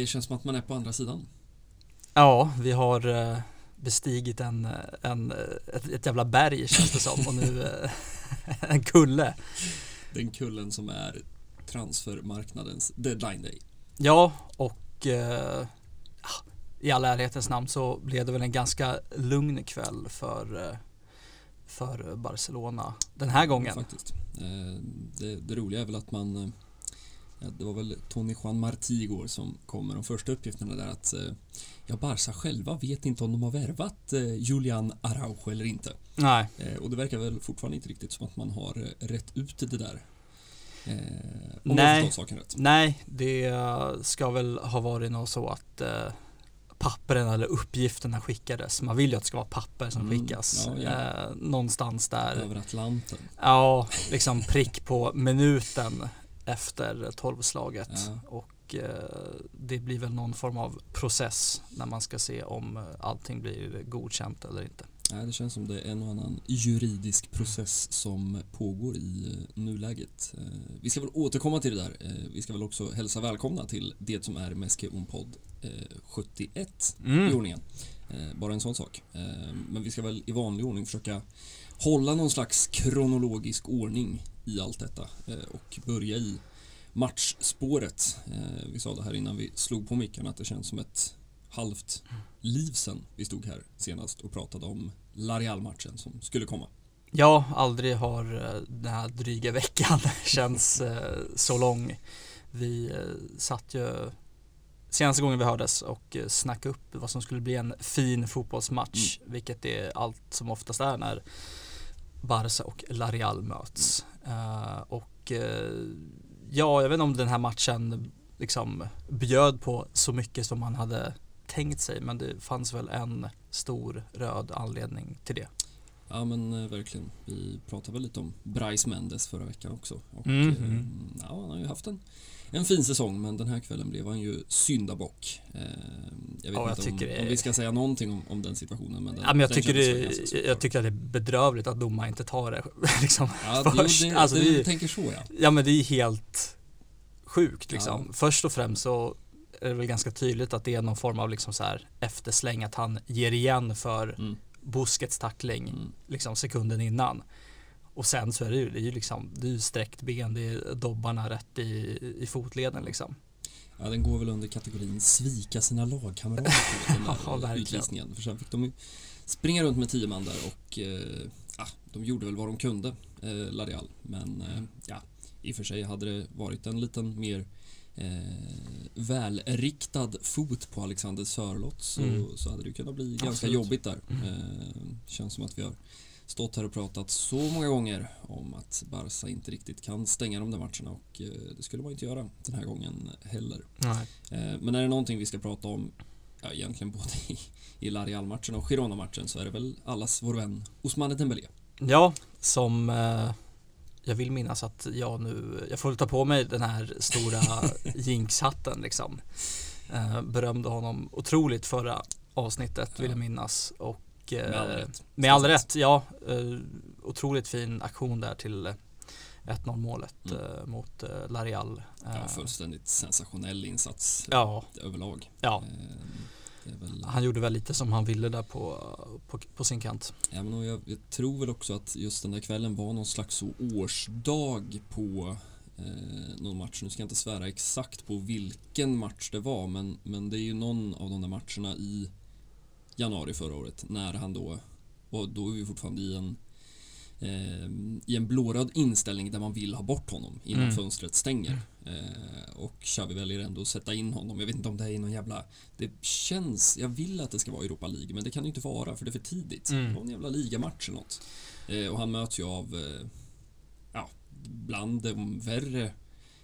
det känns som att man är på andra sidan. Ja, vi har eh, bestigit en, en, ett, ett jävla berg känns det som och nu eh, en kulle. Den kullen som är transfermarknadens deadline day. Ja, och eh, i all ärlighetens namn så blev det väl en ganska lugn kväll för, eh, för Barcelona den här gången. Faktiskt. Eh, det, det roliga är väl att man eh, det var väl Tony Juan Martí igår som kom med de första uppgifterna där att ja, Barca själva vet inte om de har värvat Julian Araujo eller inte. Nej. Och det verkar väl fortfarande inte riktigt som att man har rätt ut det där. Eh, nej, nej, det ska väl ha varit något så att eh, pappren eller uppgifterna skickades. Man vill ju att det ska vara papper som mm, skickas. Ja, ja. Eh, någonstans där. Över Atlanten. Ja, liksom prick på minuten efter tolvslaget. Ja. Och eh, det blir väl någon form av process när man ska se om allting blir godkänt eller inte. Nej, det känns som det är en och annan juridisk process som pågår i eh, nuläget. Eh, vi ska väl återkomma till det där. Eh, vi ska väl också hälsa välkomna till det som är Meske Podd 71 mm. i ordningen. Bara en sån sak. Men vi ska väl i vanlig ordning försöka hålla någon slags kronologisk ordning i allt detta och börja i matchspåret. Vi sa det här innan vi slog på micken att det känns som ett halvt liv sen vi stod här senast och pratade om Larial-matchen som skulle komma. Ja, aldrig har eh, den här dryga veckan känts eh, så lång. Vi eh, satt ju senaste gången vi hördes och snackade upp vad som skulle bli en fin fotbollsmatch, mm. vilket är allt som oftast är när Barca och Larial möts. Mm. och eh, ja, jag vet inte om den här matchen liksom bjöd på så mycket som man hade tänkt sig men det fanns väl en stor röd anledning till det. Ja men eh, verkligen. Vi pratade väl lite om Bryce Mendes förra veckan också. Och, mm -hmm. ja, han har ju haft en, en fin säsong men den här kvällen blev han ju syndabock. Eh, jag vet ja, inte jag om, det... om, vi ska säga någonting om, om den situationen. Men den, ja, men jag, tycker det, jag tycker att det är bedrövligt att domaren inte tar det liksom, ja, först. Det, alltså, det, det, tänker så ja. Ja men det är helt sjukt liksom. Ja. Först och främst så är det väl ganska tydligt att det är någon form av liksom så här eftersläng att han ger igen för mm. Busquets tackling mm. liksom sekunden innan. Och sen så är det ju, det är ju liksom, det är sträckt ben, det är dobbarna rätt i, i fotleden liksom. Ja, den går väl under kategorin svika sina lagkamrater. den där utvisningen. För sen fick de ju springa runt med tio man där och eh, ja, de gjorde väl vad de kunde, eh, Larial. Men eh, ja, i och för sig hade det varit en liten mer eh, välriktad fot på Alexander Sörlott så, mm. så hade det kunnat bli ganska Absolut. jobbigt där. Mm. Eh, känns som att vi har stått här och pratat så många gånger om att Barca inte riktigt kan stänga de där matcherna och eh, det skulle man inte göra den här gången heller. Eh, men är det någonting vi ska prata om, ja, egentligen både i, i Larial-matchen och Girona-matchen så är det väl allas vår vän Ousmane Dembélé. Ja, som eh jag vill minnas att jag nu, jag får ta på mig den här stora jinxhatten liksom. Eh, berömde honom otroligt förra avsnittet ja. vill jag minnas och eh, med all rätt, med all rätt ja. Eh, otroligt fin aktion där till 1-0 målet mm. Eh, mot eh, Larial. Ja, eh, fullständigt sensationell insats ja. överlag. Ja. Väl... Han gjorde väl lite som han ville där på, på, på sin kant. Ja, men jag, jag, tror väl också att just den där kvällen var någon slags årsdag på eh, någon match. Nu ska jag inte svära exakt på vilken match det var, men, men det är ju någon av de där matcherna i januari förra året när han då, och då är vi fortfarande i en i en blåröd inställning där man vill ha bort honom innan mm. fönstret stänger. Eh, och Xavi väljer ändå att sätta in honom. Jag vet inte om det är någon jävla... Det känns... Jag vill att det ska vara Europa League, men det kan det inte vara för det är för tidigt. Mm. Någon jävla ligamatch eller något. Eh, och han möts ju av... Eh, ja, bland de värre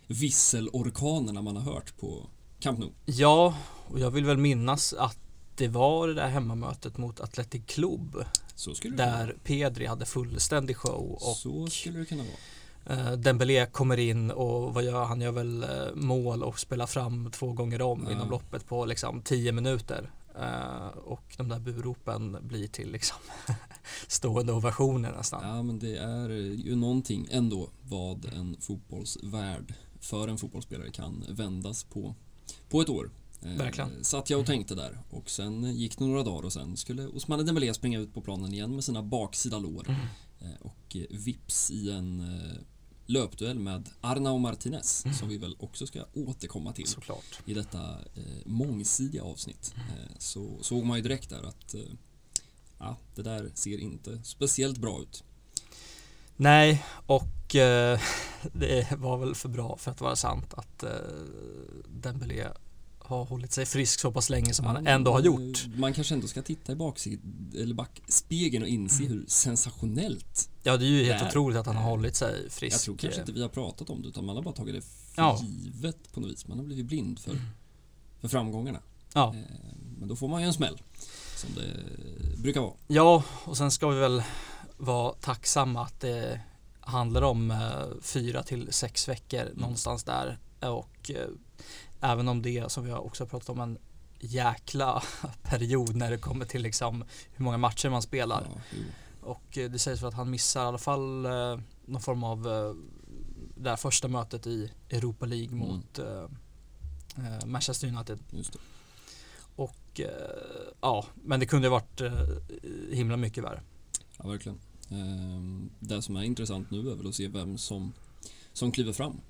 visselorkanerna man har hört på Camp Nou. Ja, och jag vill väl minnas att det var det där hemmamötet mot Athletic Club. Där Pedri hade fullständig show. Och så skulle det kunna vara. Uh, Dembélé kommer in och vad gör han? Gör väl uh, mål och spelar fram två gånger om ja. inom loppet på liksom 10 minuter. Uh, och de där buropen blir till liksom stående ovationer nästan. Ja men det är ju någonting ändå vad en fotbollsvärld för en fotbollsspelare kan vändas på, på ett år. Eh, Verkligen. Satt jag och tänkte där och sen gick det några dagar och sen skulle Osmane Dembélé springa ut på planen igen med sina baksida lår. Mm. Eh, Och eh, vips i en eh, löpduell med Arnau Martinez Mm. som vi väl också ska återkomma till Såklart. i detta eh, mångsidiga avsnitt. Eh, så såg man ju direkt där att eh, ja, det där ser inte speciellt bra ut. Nej, och eh, det var väl för bra för att vara sant att eh, Dembélé har hållit sig frisk så pass länge som han Ja, ändå har gjort. Man kanske ändå ska titta i baksid- eller backspegeln och inse hur sensationellt Ja, det är ju helt otroligt att han har hållit sig frisk. Jag tror kanske inte vi har pratat om det utan man har bara tagit det för Ja. givet på något vis. Man har blivit blind för, för framgångarna. Ja. Eh, Men då får man ju en smäll. Som det brukar vara. ja, och sen ska vi väl vara tacksamma att det handlar om eh, fyra till sex veckor någonstans där. Och eh, även om det som vi har också pratat om en jäkla period när det kommer till liksom hur många matcher man spelar. Ja. Och eh, det sägs för att han missar i alla fall eh, någon form av eh, det här första mötet i Europa League Mm. mot eh, eh, Manchester United. Och eh, ja, men det kunde ha varit himla mycket värre. Ja, verkligen. Ehm, Det som är intressant nu är väl att se vem som, som kliver fram.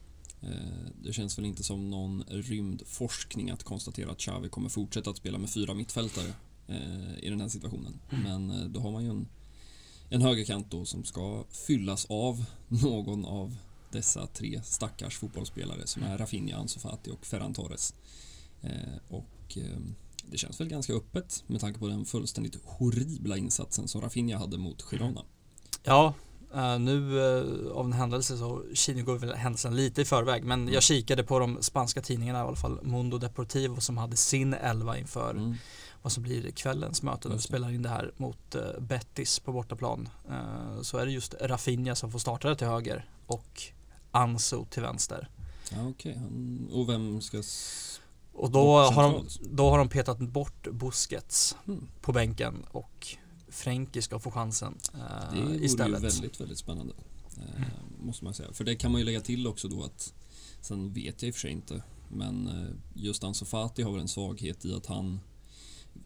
Eh, Det känns väl inte som någon rymdforskning att konstatera att Xavi kommer fortsätta att spela med fyra mittfältare eh, i den här situationen. Men eh, då har man ju en, en högerkant då som ska fyllas av någon av dessa tre stackars fotbollsspelare som är Rafinha, Ansu Fati och Ferran Torres. Och eh, det känns väl ganska öppet med tanke på den fullständigt horribla insatsen som Rafinha hade mot Girona. Ja, eh, nu eh, av en händelse så Kino går väl händelsen lite i förväg men jag kikade på de spanska tidningarna i alla fall Mundo Deportivo som hade sin elva inför Mm. vad som blir kvällens möte det. spelar in det här mot eh, Betis på bortaplan. Så är det just Rafinha som får starta det till höger och Ansu till vänster. Ja. Han- Och vem ska... Och då har, de, då har de petat bort Busquets Hmm. på bänken och Frenkie ska få chansen eh, Det vore istället. ju väldigt, väldigt spännande. Eh, måste man säga. För det kan man ju lägga till också då att Sen vet jag i och för sig inte Men eh, just Ansu Fati har väl en svaghet i att han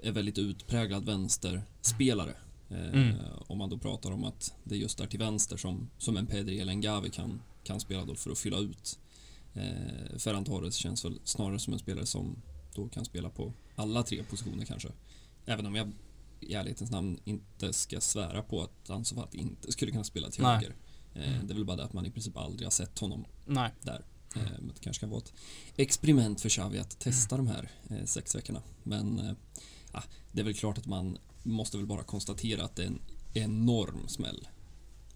Är väldigt utpräglad vänsterspelare eh, Mm. Om man då pratar om att det är just där till vänster som, som en Pedri eller en Gavi kan, kan spela då för att fylla ut eh, Ferran Torres känns väl snarare som en spelare som då kan spela på alla tre positioner kanske Även om jag i ärlighetens namn inte ska svära på att Ansu Fati inte skulle kunna spela till höger. Eh, det är väl bara det att man i princip aldrig har sett honom Nej. där. Eh, men det kanske kan vara ett experiment för Xavi att testa de här eh, sex veckorna. Men ja, det är väl klart att man måste väl bara konstatera att det är en enorm smäll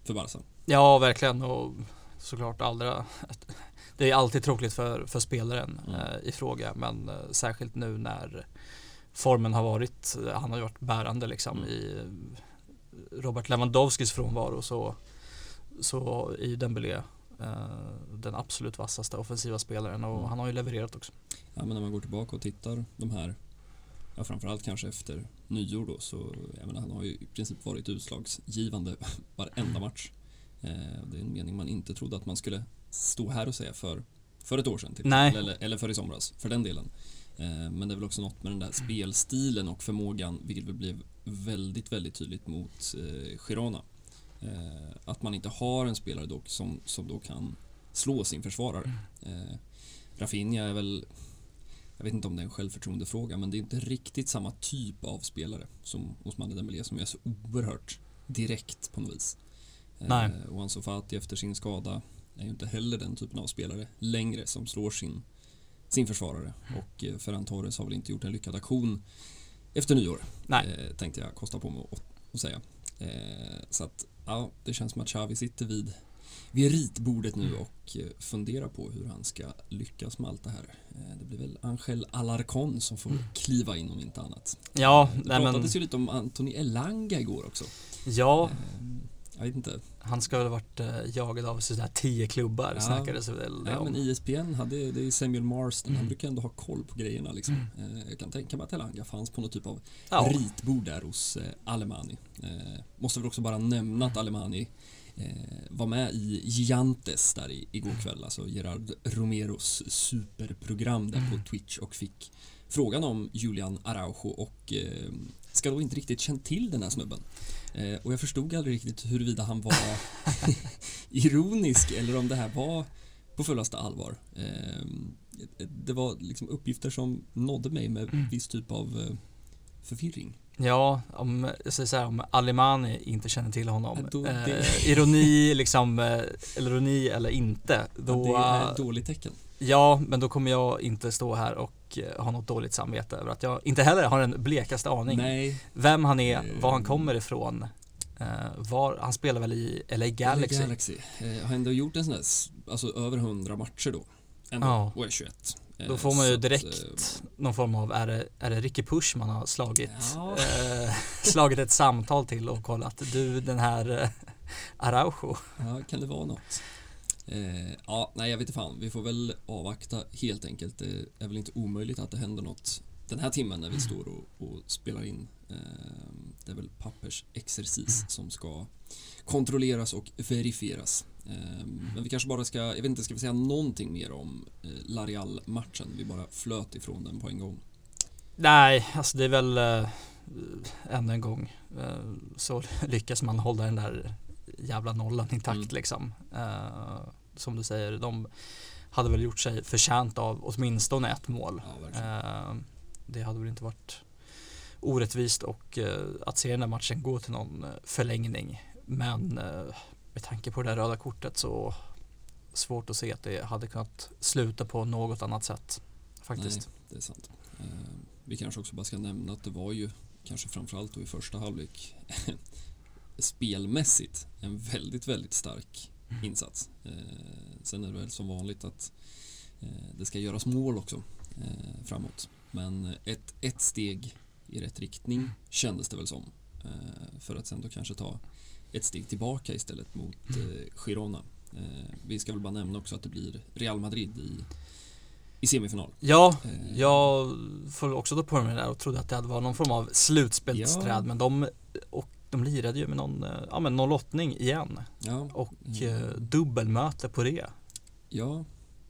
för Barca. Ja, verkligen. Och såklart aldra. Det är alltid tråkigt för, för spelaren Mm. i fråga, men särskilt nu när formen har varit, han har ju varit bärande liksom Mm. i eh, Robert Lewandowskis frånvaro så, så är ju Dembélé eh, den absolut vassaste offensiva spelaren och Mm. han har ju levererat också. Ja, men när man går tillbaka och tittar de här, ja, framförallt kanske efter nyår då, så jag menar, han har ju i princip varit utslagsgivande varenda match. Eh, det är en mening man inte trodde att man skulle stå här och säga för, för ett år sedan till Nej. eller, eller för i somras, för den delen. Eh, men det är väl också något med den där spelstilen och förmågan, vilket väl blev väldigt, väldigt tydligt mot eh, Girona. Eh, att man inte har en spelare dock som, som då kan slå sin försvarare. Rafinha är väl jag vet inte om det är en självförtroendefråga men det är inte riktigt samma typ av spelare som Osmane Dembélé som är så oerhört direkt på något vis. Nej. Eh, och Ansu Fati efter sin skada är ju inte heller den typen av spelare längre som slår sin, sin försvarare. Och eh, Ferran Torres har väl inte gjort en lyckad aktion efter nyår. Nej. Eh, tänkte jag kosta på mig att, säga. Eh, så att ja, det känns som att Xavi sitter vid vid ritbordet nu och eh, funderar på hur han ska lyckas med allt det här. Det blir väl Angel Alarcon som får kliva in om inte annat. Ja, Det nej men, pratades ju lite om Anthony Elanga igår också. ja, Eh, Jag vet inte. han ska väl ha varit eh, jagad av sådär tio klubbar Ja. snackades väl Ja, om. men ISPN hade, det är Samuel Marston, han Mm. brukar ändå ha koll på grejerna liksom. Eh, Jag kan tänka mig att Elanga fanns på något typ av Ja. ritbord där hos eh, Alemani. Måste väl också bara nämna att Alemani var med i Gigantes där i, igår kväll, alltså Gerard Romeros superprogram där på Twitch och fick frågan om Julian Araujo och ska då inte riktigt känt till den här snubben. Eh, och jag förstod aldrig riktigt huruvida han var ironisk eller om det här var på fullaste allvar. Eh, det var liksom uppgifter som nådde mig med Mm. viss typ av eh, förvirring. Ja, om, jag säger så här, om Alimani inte känner till honom. Ja, då- eh, det- ironi, liksom, eh, eller ironi eller inte. Då, det är ett dåligt tecken. Ja, men då kommer jag inte stå här och eh, ha något dåligt samvete över att jag inte heller har en blekaste aning. Nej, Vem han är, var han kommer ifrån. Eh, var, han spelar väl i LA Galaxy. Galaxy. Eh, har ändå gjort en sån där, alltså över 100 matcher då. Ändå, Ja. och är 21. Eh, Då får man ju så att, direkt någon form av, är det, är det Ricky Push man har slagit, Ja. eh, slagit ett samtal till och kollat, du den här Araujo. Ja, kan det vara något? Eh, ja, nej jag vet inte fan. Vi får väl avvakta helt enkelt. Det är väl inte omöjligt att det händer något den här timmen när vi står och, och spelar in. Eh, det är väl pappersexercis som ska kontrolleras och verifieras. Eh, men vi kanske bara ska, jag vet inte, ska vi säga någonting mer om eh, Larial-matchen? Vi bara flöt ifrån den på en gång. Nej, alltså det är väl eh, ännu en gång eh, så lyckas man hålla den där jävla nollan intakt Mm. liksom. Eh, som du säger, de hade väl gjort sig förtjänt av åtminstone ett mål. Ja. Eh, det hade väl inte varit orättvist och eh, att se den där matchen gå till någon förlängning. Men med tanke på det där röda kortet så svårt att se att det hade kunnat sluta på något annat sätt. Faktiskt. Nej, det är sant. Eh, vi kanske också bara ska nämna att det var ju kanske framförallt då i första halvlek spelmässigt en väldigt, väldigt stark insats. Eh, sen är det väl som vanligt att eh, det ska göras mål också eh, framåt. Men ett, ett steg i rätt riktning kändes det väl som. För att sen då kanske ta ett steg tillbaka istället mot Girona. Vi ska väl bara nämna också att det blir Real Madrid i, i semifinal. Ja, jag får också ta på mig det där och trodde att det hade varit någon form av slutspelsträd Ja. men de, och de lirade ju med någon, eh, ja men någon lottning igen Ja, och Mm. eh, dubbelmöte på det. ja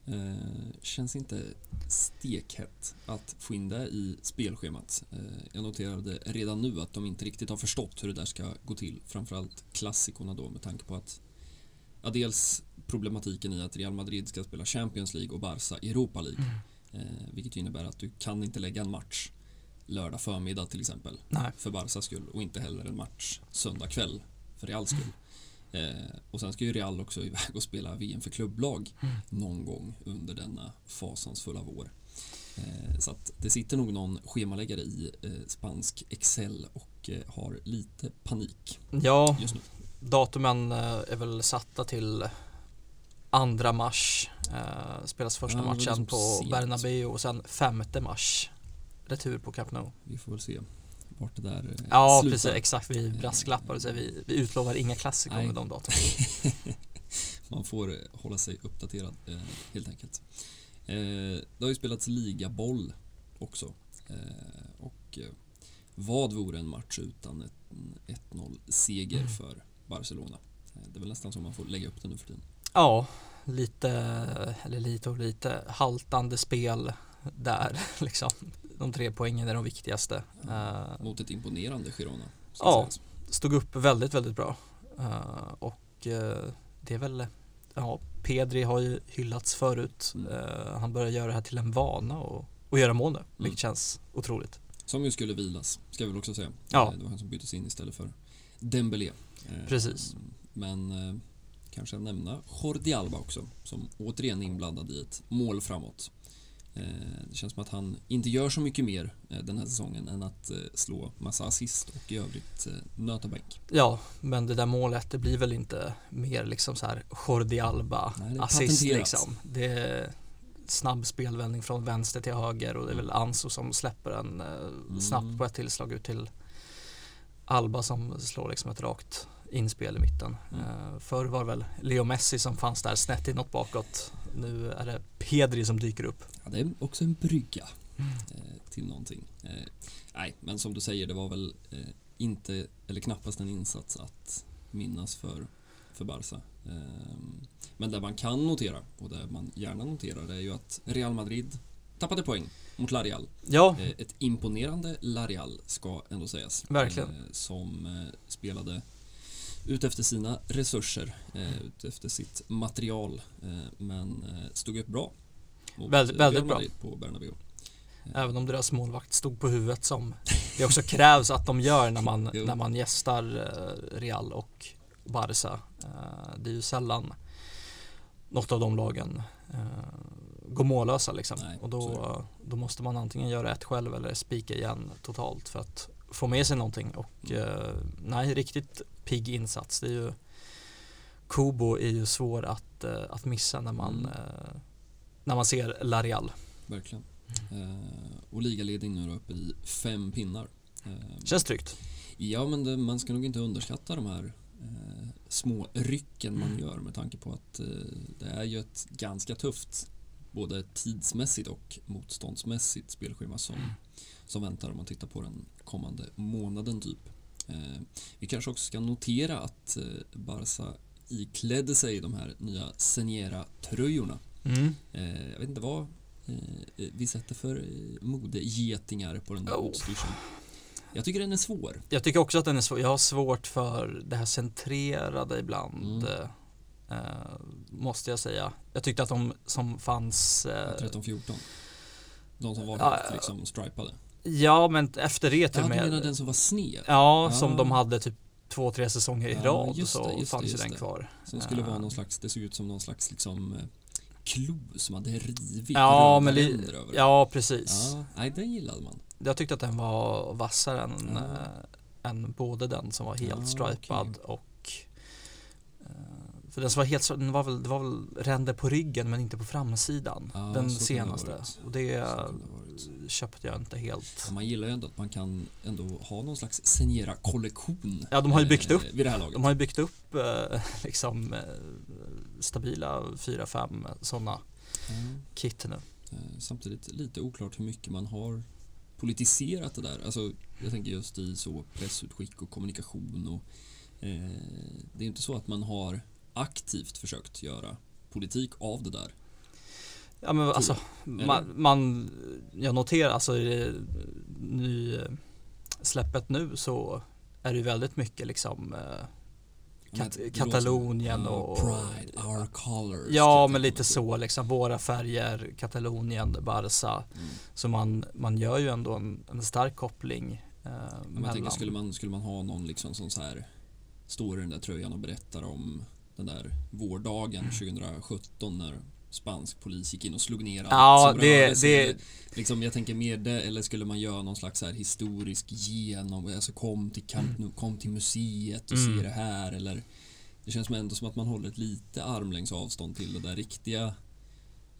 eh, känns inte stekhett att få in det i spelschemat. Eh, jag noterade redan nu att de inte riktigt har förstått hur det där ska gå till. Framförallt klassikerna då med tanke på att ja, dels problematiken i att Real Madrid ska spela Champions League och Barca Europa League. Eh, vilket innebär att du kan inte lägga en match lördag förmiddag till exempel Nej. för Barcas skull och inte heller en match söndag kväll för Reals skull. Eh, och sen ska ju Real också iväg och spela VM för klubblag Mm. någon gång under denna fasansfulla vår. Eh, så att det sitter nog någon schemaläggare i eh, spansk Excel och eh, har lite panik Ja, just nu. datumen eh, är väl satta till andra mars. Eh, spelas första Ja, matchen liksom på. Bernabéu och sen femte mars. Retur på Camp Nou. Vi får väl se vart det där eh, Ja, slutar. precis. Exakt. Vi brasklappar och säger vi, vi utlovar inga klassiker Nej. med de datumen. Man får eh, hålla sig uppdaterad eh, helt enkelt. Eh, det har ju spelats ligaboll också. Eh, och eh, vad vore en match utan en 1-0 seger Mm. för Barcelona? Eh, det är väl nästan så man får lägga upp det nu för tiden. Ja, lite, eller lite och lite haltande spel där liksom. De tre poängen är de viktigaste. Eh, Mot ett imponerande Girona. Ja. sägas. stod upp väldigt, väldigt bra. Eh, och eh, det är väl, ja, Pedri har ju hyllats förut. Mm. Han börjar göra det här till en vana och, och göra mål nu, Mm. vilket känns otroligt. Som ju skulle vilas, ska vi väl också säga. Ja. Det var han som byttes in istället för Dembélé. Precis. Men kanske nämna Jordi Alba också, som återigen är inblandad i ett mål framåt. Eh, Det känns som att han inte gör så mycket mer eh, den här säsongen än att eh, slå massa assist och i övrigt nöta bänk. Ja, men det där målet, det blir väl inte mer liksom så här Jordi Alba Nej, assist liksom. Det är snabb spelvändning från vänster till höger och det är väl Anso som släpper en eh, snabbt Mm. på ett tillslag ut till Alba som slår liksom ett rakt inspel i mitten. Mm. Förr var det väl Leo Messi som fanns där snett inåt bakåt. Nu är det Pedri som dyker upp. Ja, det är också en brygga eh, till någonting. Eh, nej, men som du säger, det var väl eh, inte, eller knappast en insats att minnas för, för Barca. Eh, men det man kan notera, och det man gärna noterar, det är ju att Real Madrid tappade poäng mot Larial. Ja, Ett imponerande Larial ska ändå sägas. Verkligen. Som spelade ut efter sina resurser, eh, ut efter sitt material, eh, men eh, stod upp bra. mot Väldigt- bra. På Bernabéu. även om deras målvakt stod på huvudet som det också krävs att de gör när man, när man gästar eh, Real och Barca. Eh, Det är ju sällan något av de lagen eh, går mållösa liksom. Nej, och då, då måste man antingen göra ett själv eller spika igen totalt för att få med sig någonting. Och Mm. eh, nej, riktigt pigg insats. Det är ju Kubo är ju svår att, eh, att missa när man, Mm. eh, när man ser Larial. Verkligen. Eh, och ligaledning nu då uppe i fem pinnar. Känns tryggt. Ja, men det, man ska nog inte underskatta de här eh, små rycken man Mm. gör med tanke på att eh, det är ju ett ganska tufft både tidsmässigt och motståndsmässigt spelschema som, som väntar om man tittar på den kommande månaden typ. Eh, vi kanske också ska notera att eh, Barca iklädde sig de här nya Seniera-tröjorna. Mm. Eh, jag vet inte vad vi sätter för modegetingar på den där Oh. utstyrseln. Jag tycker den är svår. Jag tycker också att den är svår. Jag har svårt för det här centrerade ibland. Mm. eh, måste jag säga. Jag tyckte att de som fanns eh, 13-14. De som var helt liksom stripade. Ja, men efter det till Ja, och du med. menar den som var sned? Ja, Ja. som de hade typ två, tre säsonger i Ja, rad det, så det, fanns ju den kvar. Som skulle vara Ja. någon slags, det såg ut som någon slags liksom eh, klo som hade rivit Ja, men li- över. Ja, precis. Ja, nej den gillade man. Jag tyckte att den var vassare än, Ja. eh, än både den som var helt Ja, stripad och eh, för den var helt den var väl, det var väl ränder på ryggen men inte på framsidan. Ja, den det senaste. varit. Och det det köpte jag inte helt. Ja, man gillar ju ändå att man kan ändå ha någon slags signera-kollektion. Ja, de har ju byggt eh, upp- Vid det här laget. De har ju byggt upp eh, liksom eh, stabila 4-5 sådana Ja. kit nu. Samtidigt lite oklart hur mycket man har politiserat det där. Alltså, jag tänker just i så pressutskick och kommunikation och eh, det är inte så att man har aktivt försökt göra politik av det där. Ja men alltså, Eller? man, man, jag noterar alltså i ny släppet nu så är det ju väldigt mycket liksom eh, Kat- Katalonien och- Pride, our colors. Ja kan men lite så liksom, våra färger, Katalonien, Barca. Mm. Så man, man gör ju ändå en, en stark koppling eh, Men jag tänker, skulle man, skulle man ha någon liksom som så här står i den där tröjan och berättar om den där vårdagen 2017 när spansk polis gick in och slog ner allt Ja, som det- rörde sig. det- liksom, jag tänker mer det, eller skulle man göra någon slags här historisk genom, alltså kom till, Camp Nou, kom till museet och Mm. se det här eller det känns ändå som att man håller ett lite armlängds avstånd till det där riktiga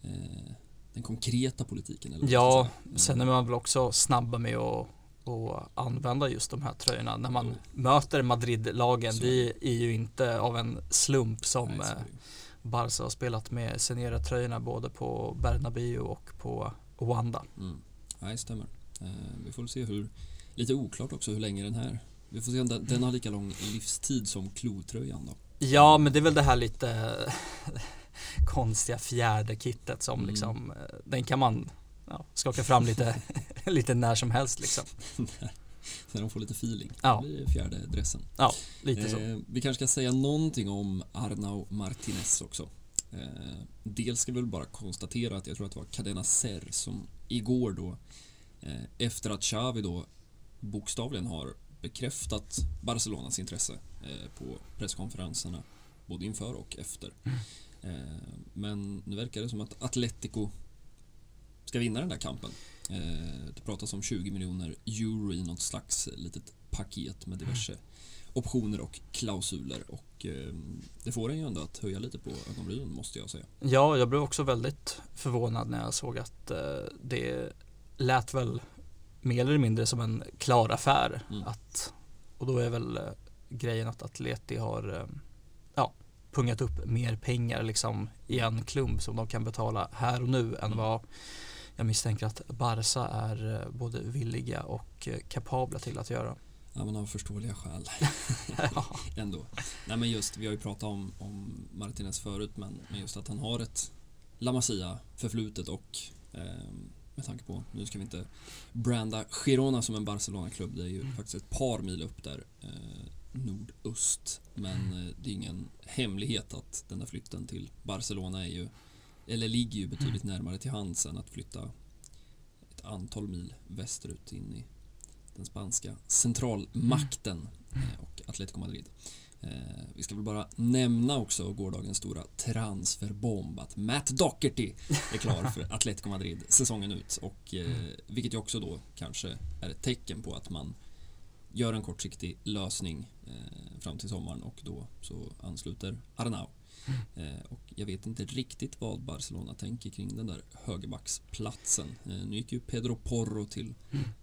eh, den konkreta politiken eller Ja, sen är man väl också snabba med att att använda just de här tröjorna när man Jo. möter Madrid-lagen. Det är ju inte av en slump som Nej, eh, det. Barca har spelat med Senera-tröjorna både på Bernabéu och på Wanda. Mm. Nej, stämmer. Eh, vi får se hur, lite oklart också hur länge den här, vi får se om den, den har lika lång livstid som klotröjan då. Ja, men det är väl det här lite konstiga fjärde kittet som Mm. liksom, eh, den kan man ja, skaka fram lite, lite när som helst liksom. När de får lite feeling. Ja. Det blir fjärde dressen. Lite så. Eh, vi kanske ska säga någonting om Arnau Martinez också. Eh, dels ska vi väl bara konstatera att jag tror att det var Cadena Ser som igår då eh, efter att Xavi då bokstavligen har bekräftat Barcelonas intresse eh, på presskonferenserna både inför och efter. Eh, men nu verkar det som att Atletico ska vinna den där kampen. Eh, det pratas om 20 miljoner euro i något slags litet paket med diverse optioner och klausuler och eh, det får en ju ändå att höja lite på ögonbrynen måste jag säga. Ja, jag blev också väldigt förvånad när jag såg att eh, det lät väl mer eller mindre som en klar affär. Mm. Att, och då är väl eh, grejen att Atleti har ja, pungat upp mer pengar liksom i en klump som de kan betala här och nu än Mm. vad jag misstänker att Barca är eh, både villiga och eh, kapabla till att göra. Ja men av förståeliga skäl ja. ändå. Nej men just, vi har ju pratat om, om Martinez förut men, men just att han har ett La Masia förflutet och eh, med tanke på, nu ska vi inte branda Girona som en Barcelona-klubb, det är ju Mm. faktiskt ett par mil upp där eh, nordöst. Men eh, det är ingen hemlighet att den där flytten till Barcelona är ju, eller ligger ju betydligt närmare till hands än att flytta ett antal mil västerut in i den spanska centralmakten eh, och Atletico Madrid. Eh, vi ska väl bara nämna också gårdagens stora transferbomb att Matt Doherty är klar för Atletico Madrid säsongen ut. Och eh, vilket ju också då kanske är ett tecken på att man gör en kortsiktig lösning fram till sommaren. Och då så ansluter Arnau. Eh, och jag vet inte riktigt vad Barcelona tänker kring den där högerbacksplatsen. Eh, nu gick ju Pedro Porro till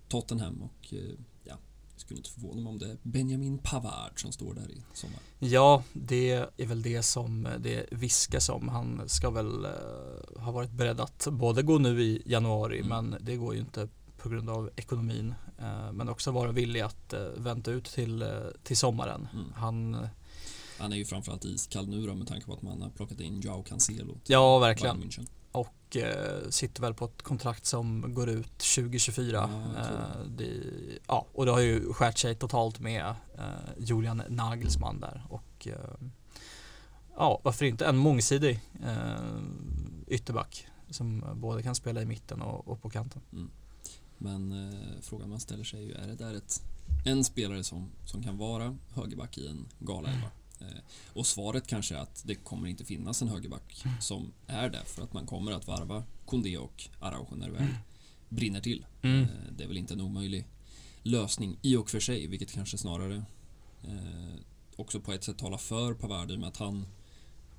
Tottenham och eh, ja, jag skulle inte förvåna mig om det är Benjamin Pavard som står där i sommar. Ja, det är väl det som det viskas om. Han ska väl ha varit beredd att både gå nu i januari, Mm. men det går ju inte på grund av ekonomin. Men också vara villig att vänta ut till, till sommaren. Mm. Han, Han är ju framförallt iskall nu då med tanke på att man har plockat in Joao Cancelo ja verkligen, och eh, sitter väl på ett kontrakt som går ut 2024. Ja, Eh, det, ja, och det har ju skärt sig totalt med eh, Julian Nagelsmann där. Och eh, ja, varför inte en mångsidig eh, ytterback som både kan spela i mitten och, och på kanten. Men eh, frågan man ställer sig är ju, är det där ett, en spelare som, som kan vara högerback i en galaelva? Eh, och svaret kanske är att det kommer inte finnas en högerback som är det för att man kommer att varva Koundé och Araujo när det väl brinner till. Mm. Eh, det är väl inte en omöjlig lösning i och för sig, vilket kanske snarare eh, också på ett sätt talar för Pavard i och med att han,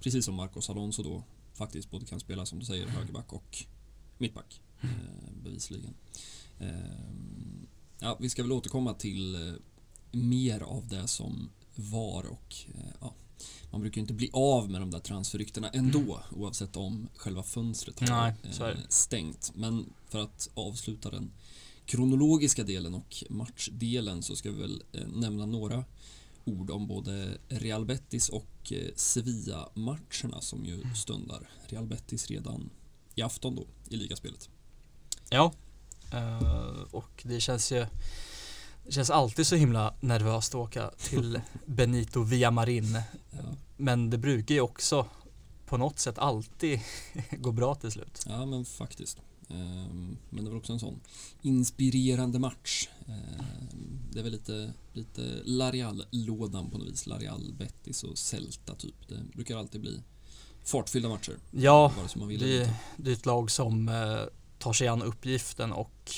precis som Marcos Alonso då, faktiskt både kan spela som du säger högerback och mittback. Bevisligen. Ja, vi ska väl återkomma till mer av det som var och eh, ja, man brukar ju inte bli av med de där transferryktena ändå oavsett om själva fönstret har Nej, eh, stängt. Men för att avsluta den kronologiska delen och matchdelen så ska vi väl eh, nämna några ord om både Real Betis och Sevilla-matcherna som ju stundar. Real Betis redan i afton då i ligaspelet. Ja, och det känns ju det känns alltid så himla nervöst att åka till Benito Villamarin. Ja, Men det brukar ju också på något sätt alltid gå bra till slut. ja men faktiskt. Ehm, Men det var också en sån inspirerande match. Ehm, Det är väl lite, lite Larial-lådan på något vis. Larial, Betis och Celta typ. Det brukar alltid bli fartfyllda matcher. Ja, det, det är ett lag som eh, tar sig an uppgiften och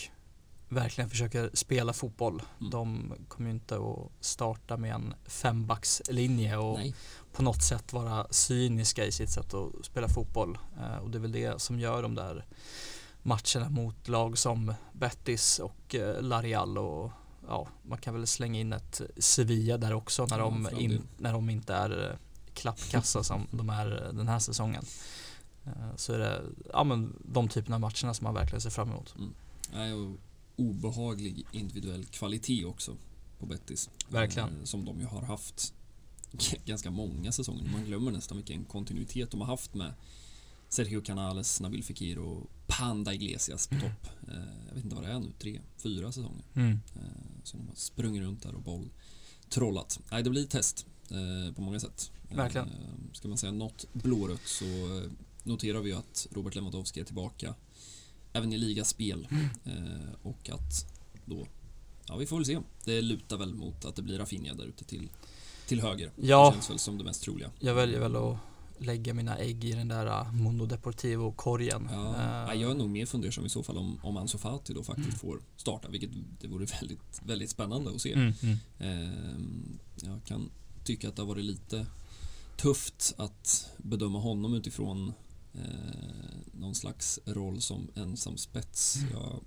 verkligen försöker spela fotboll. Mm. De kommer ju inte att starta med en fembackslinje och Nej, på något sätt vara cyniska i sitt sätt att spela fotboll. Eh, och det är väl det som gör de där matcherna mot lag som Betis och eh, Larial och ja, man kan väl slänga in ett Sevilla där också när, Ja, de, in, när de inte är eh, klappkassa som de är den här säsongen. Eh, Så är det ja, men de typerna av matcherna som man verkligen ser fram emot. Och obehaglig individuell kvalitet också på Betis. Verkligen. Eh, Som de ju har haft ganska många säsonger. Man glömmer nästan vilken kontinuitet de har haft med Sergio Canales, Nabil Fekir och Panda Iglesias på topp. Eh, Jag vet inte vad det är nu, tre, fyra säsonger. Mm. Eh, Så de har sprungit runt där och boll trollat. Nej, det blir ett test på många sätt. Verkligen. Ska man säga något blårött så noterar vi att Robert Lewandowski är tillbaka även i ligaspel eh, och att då, ja vi får väl se. Det lutar väl mot att det blir Rafinha där ute till, till höger. Ja. Det känns väl som det mest troliga. Jag väljer väl att lägga mina ägg i den där uh, Mundo Deportivo-korgen. Ja, Eh, nej, jag är nog mer fundersam i så fall om, om Ansu Fati då faktiskt får starta, vilket det vore väldigt, väldigt spännande att se. mm, mm. Ehm, Jag kan tycka att det har varit lite tufft att bedöma honom utifrån eh, någon slags roll som ensam spets. Jag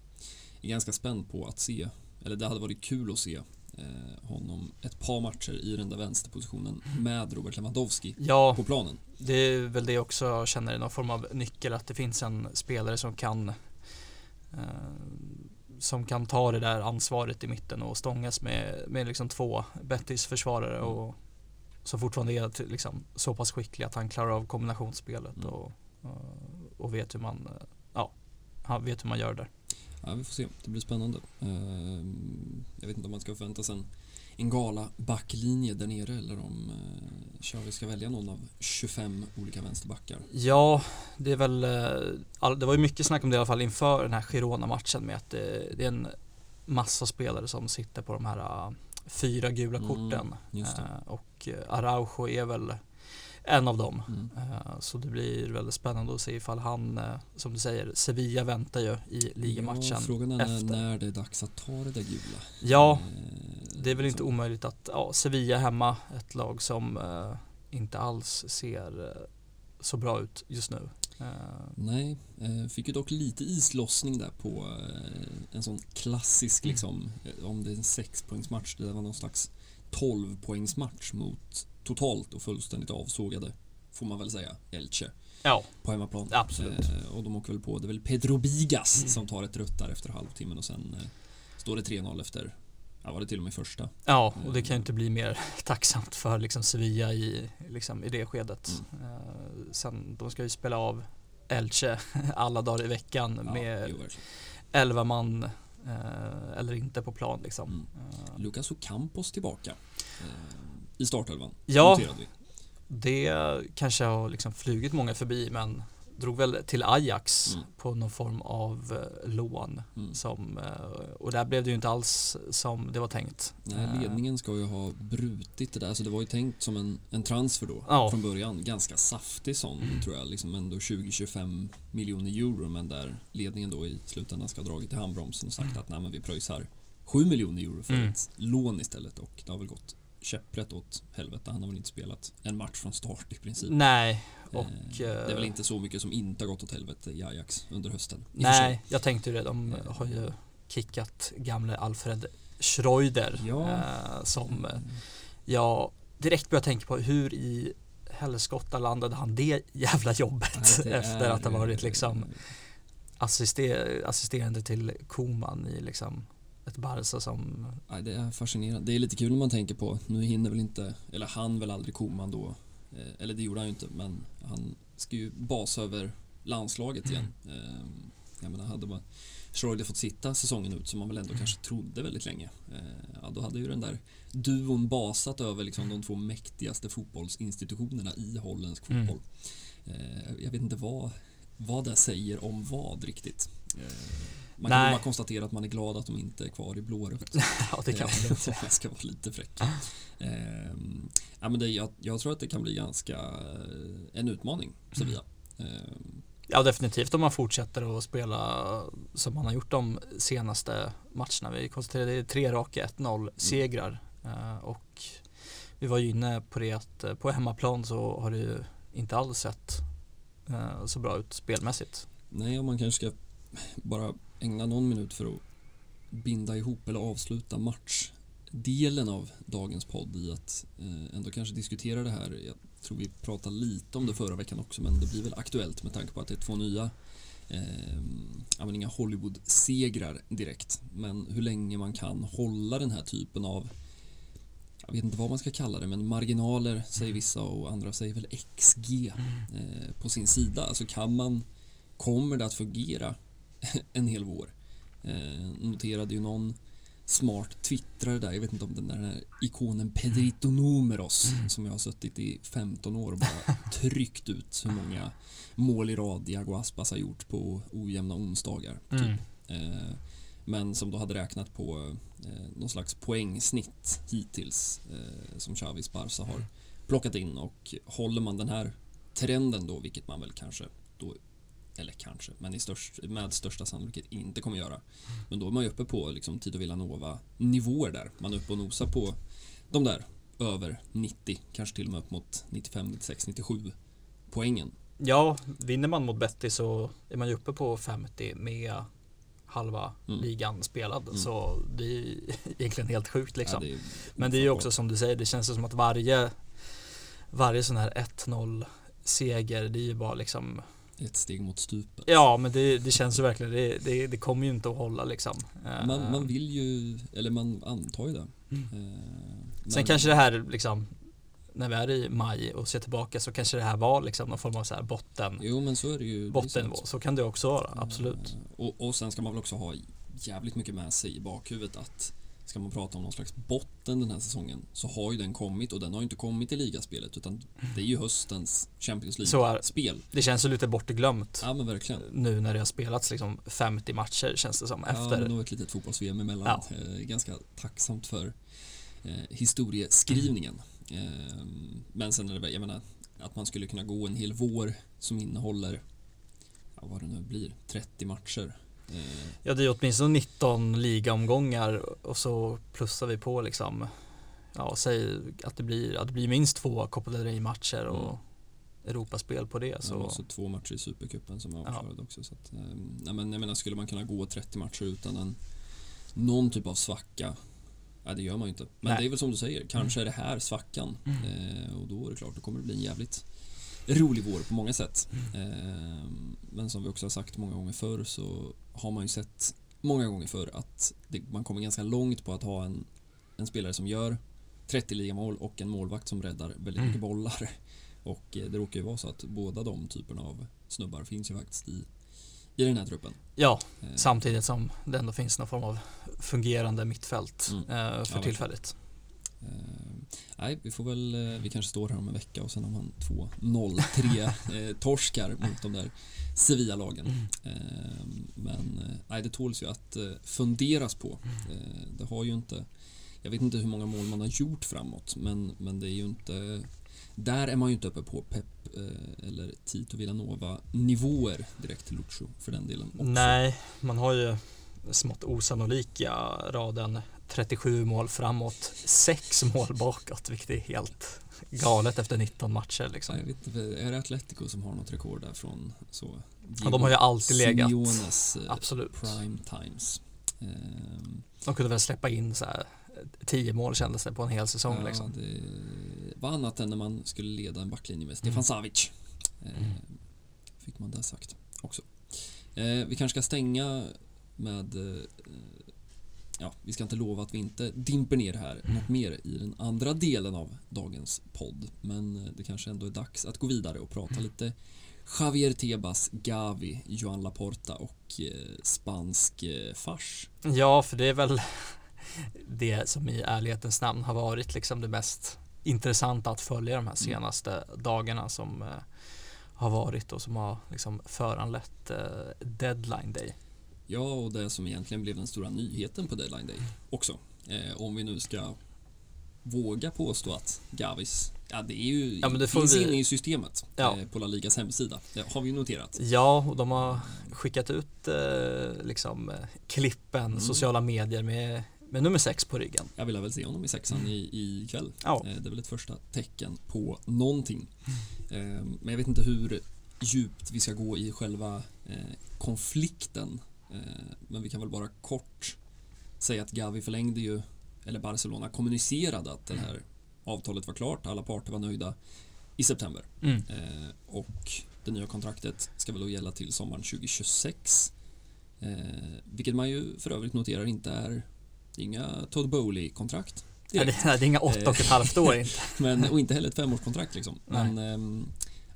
är ganska spänd på att se, eller det hade varit kul att se eh, honom ett par matcher i den där vänsterpositionen med Robert Lewandowski Ja, på planen. det är väl det också jag känner är någon form av nyckel att det finns en spelare som kan eh, som kan ta det där ansvaret i mitten och stångas med, med liksom två Bettis försvarare Mm. och som fortfarande är liksom så pass skicklig att han klarar av kombinationsspelet Mm. och, och, och vet hur man ja, han vet hur man gör där. Ja, vi får se. Det blir spännande. Eh, jag vet inte om man ska förvänta sig en, en gala backlinje där nere eller om eh, Xavi ska välja någon av 25 olika vänsterbackar. Ja, det är väl, eh, det var ju mycket snack om det i alla fall inför den här Girona-matchen med att det, det är en massa spelare som sitter på de här fyra gula Mm, korten. det. Uh, och Araujo är väl en av dem. Mm. Uh, så det blir väldigt spännande att se ifall han, uh, som du säger, Sevilla väntar ju i ligamatchen. Ja, frågan är när, efter. när det är dags att ta det där gula. Ja, Eh, det är väl inte omöjligt att ja, Sevilla hemma, ett lag som inte alls ser så bra ut just nu. Nej, eh, fick ju dock lite islossning där på eh, en sån klassisk Mm. liksom, eh, om det är en sexpoängsmatch, det var någon slags 12-poängsmatch mot totalt och fullständigt avsågade, får man väl säga, Elche ja, på hemmaplan. absolut. Eh, och de åker väl på, det är väl Pedro Bigas Mm. som tar ett rött där efter halvtimmen och sen eh, står det 3-0 efter, ja var det till och med första. Ja, och det kan ju inte bli mer tacksamt för liksom Sevilla i, liksom, i det skedet. Mm. Eh, sen, de ska ju spela av Elche alla dagar i veckan Ja, med jo, verkligen. 11 man eh, eller inte på plan liksom. Mm. Eh, Lucas Ocampos tillbaka eh, i startelvan, Ja. det kanske har liksom flugit många förbi men drog väl till Ajax Mm. på någon form av eh, lån. Mm. Som, eh, och där blev det ju inte alls som det var tänkt. Nej, Eh, ledningen ska ju ha brutit det där. Så det var ju tänkt som en, en transfer då Ja. från början. Ganska saftig sån tror jag. Liksom ändå 20-25 miljoner euro. Men där ledningen då i slutändan ska ha dragit i handbromsen och sagt att nej men vi pröjsar 7 miljoner euro för Mm. ett lån istället. Och det har väl gått käpprätt åt helvete. Han har väl inte spelat en match från start i princip. Nej, Eh, och, det är väl eh, inte så mycket som inte har gått åt helvete i Ajax under hösten. Nej, jag tänkte ju det. De Eh. har ju kickat gamle Alfred Schreuder. Ja. Eh, som Mm. jag direkt började tänka på hur i helskotta landade han det jävla jobbet Nej, det efter att ha varit liksom assister, assisterande till Koman i liksom ett Barca som Nej, det är fascinerande. Det är lite kul när man tänker på, nu hinner väl inte, eller han väl aldrig Koman då, eh, eller det gjorde han ju inte, men han ska ju basa över landslaget igen. Eh, Jag menar, hade man Schreuder fått sitta säsongen ut som man väl ändå kanske trodde väldigt länge, eh, ja, då hade ju den där duon basat över liksom de två mäktigaste fotbollsinstitutionerna i holländsk Mm. fotboll. Eh, Jag vet inte vad, vad det säger om vad riktigt. Eh, Man kan Nej. väl bara konstatera att man är glad att de inte är kvar i blårött. Ja det kan man Eh, Om jag ska vara lite fräck. Ja, men det, jag, jag tror att det kan bli ganska eh, en utmaning, Sevilla. Ehm, Ja definitivt om man fortsätter att spela som man har gjort de senaste matcherna. Vi konstaterade tre raka 1-0 segrar Eh, och vi var ju inne på det att eh, på hemmaplan så har det ju inte alls sett eh, så bra ut spelmässigt. nej, om man kanske ska bara ägna någon minut för att binda ihop eller avsluta matchdelen av dagens podd i att eh, ändå kanske diskutera det här. Jag tror vi pratade lite om det förra veckan också, men det blir väl aktuellt med tanke på att det är två nya eh, ja, inga Hollywood-segrar direkt, men hur länge man kan hålla den här typen av jag vet inte vad man ska kalla det, men marginaler säger vissa och andra säger väl XG eh, på sin sida. Alltså kan man, kommer det att fungera en hel vår? Eh, noterade ju någon smart twittrare där, jag vet inte om den där, den här ikonen Pedrito Numeros som jag har suttit i 15 år och bara tryckt ut hur många mål i rad Diago Aspas har gjort på ojämna onsdagar. Typ. Mm. Eh, men som då hade räknat på eh, någon slags poängsnitt hittills eh, som Xavis Barca har plockat in och håller man den här trenden då, vilket man väl kanske då eller kanske, men i störst, med största sannolikhet inte kommer göra. Men då är man ju uppe på liksom Tito Villanova nivåer där. Man är uppe och nosar på de där över 90, kanske till och med upp mot 95, 96, 97 poängen. Ja, vinner man mot Betty så är man ju uppe på 50 med halva Mm. ligan spelad. Mm. Så det är ju egentligen helt sjukt liksom. Ja, det Men det är ju också som du säger, det känns som att varje varje sån här 1-0 seger, det är ju bara liksom ett steg mot stupet. Ja men det, det känns ju verkligen, det, det, det kommer ju inte att hålla liksom. Eh, Man, man vill ju, eller man antar ju det. Mm. Eh, Sen men- kanske det här liksom när vi är i maj och ser tillbaka så kanske det här var liksom någon form av så här botten, Jo men så är det ju. bottennivå. Så kan det också vara, absolut. Eh, Och, och sen ska man väl också ha jävligt mycket med sig i bakhuvudet att ska man prata om någon slags botten den här säsongen så har ju den kommit och den har ju inte kommit i ligaspelet utan det är ju höstens Champions League-spel. Det känns ju lite bortglömt Ja men verkligen. nu när det har spelats liksom 50 matcher känns det som Ja, efter. men nog ett litet fotbolls-VM emellan. Ja. Eh, ganska tacksamt för eh, historieskrivningen. Eh, men sen är det väl, jag menar, att man skulle kunna gå en hel vår som innehåller, ja, vad det nu blir, 30 matcher. Ja, det är åtminstone 19 ligaomgångar och så plussar vi på liksom, ja, säg att det blir, att det blir minst två Copa del Rey-matcher och Mm. Europaspel på det. så. Så, Och så två matcher i Supercupen som är Ja. avklarade också. Så att, eh, nej, men jag menar, skulle man kunna gå 30 matcher utan en, någon typ av svacka Nej, det gör man ju inte. Men Nej. Mm. det är väl som du säger, kanske är det här svackan. Eh, och då är det klart, då kommer det bli en jävligt rolig vår på många sätt. Mm. Eh, men som vi också har sagt många gånger förr så har man ju sett många gånger förr att det, man kommer ganska långt på att ha en, en spelare som gör 30 ligamål och en målvakt som räddar väldigt Mm. mycket bollar. Och eh, det råkar ju vara så att båda de typerna av snubbar finns ju faktiskt i, i den här truppen. ja, Eh, samtidigt som det ändå finns någon form av fungerande mittfält Mm. eh, för Ja, tillfället. Eh, nej, vi får väl, eh, vi kanske står här om en vecka och sen har man två 0-3 eh, torskar mot de där Sevilla-lagen. Mm. Eh, men nej, det tåls ju att eh, funderas på. Eh, det har ju inte, jag vet inte hur många mål man har gjort framåt, men, men det är ju inte, där är man ju inte uppe på Pep eh, eller Tito Villanova nivåer direkt till Lucho för den delen också. Nej, man har ju smått osannolika raden 37 mål framåt, 6 mål bakåt, vilket är helt galet efter 19 matcher liksom. Jag vet inte, är det Atletico som har något rekord där från så? Ja, de har ju alltid legat, Simeones eh, absolut. prime times. Ehm, De kunde väl släppa in så här 10 mål kändes det på en hel säsong ja, liksom. det var annat än när man skulle leda en backlinje med Stefan Mm. Savic. Ehm, Mm. Fick man det sagt också. Eh, vi kanske ska stänga med eh, Ja, vi ska inte lova att vi inte dimper ner här något mer i den andra delen av dagens podd. Men eh, det kanske ändå är dags att gå vidare och prata lite Javier Tebas, Gavi, Joan Laporta och eh, spansk eh, fars. Ja, för det är väl det som i ärlighetens namn har varit liksom det mest intressanta att följa de här senaste dagarna som eh, har varit och som har liksom föranlett eh, deadline day. Ja, och det som egentligen blev den stora nyheten på deadline day också. Eh, om vi nu ska våga påstå att Gavis, ja det är ju, Ja, men det finns vi- inne i systemet Ja. eh, på La Ligas hemsida. Det har vi noterat. Ja, och de har skickat ut eh, liksom eh, klippen, Mm. sociala medier med, med nummer sex på ryggen. Jag vill väl se honom i sexan i, i kväll. Ja, Eh, det är väl ett första tecken på någonting. Eh, men jag vet inte hur djupt vi ska gå i själva eh, konflikten. Eh, men vi kan väl bara kort säga att Gavi förlängde ju, eller Barcelona kommunicerade att det här avtalet var klart, alla parter var nöjda i september. mm. Eh, och det nya kontraktet ska väl då gälla till sommaren 2026. Eh, vilket man ju för övrigt noterar inte är är inga Todd Bowley-kontrakt. ja, det, direkt. det är inga åtta och ett halvt år inte. Men, och inte heller ett femårskontrakt liksom. Nej. Men ehm,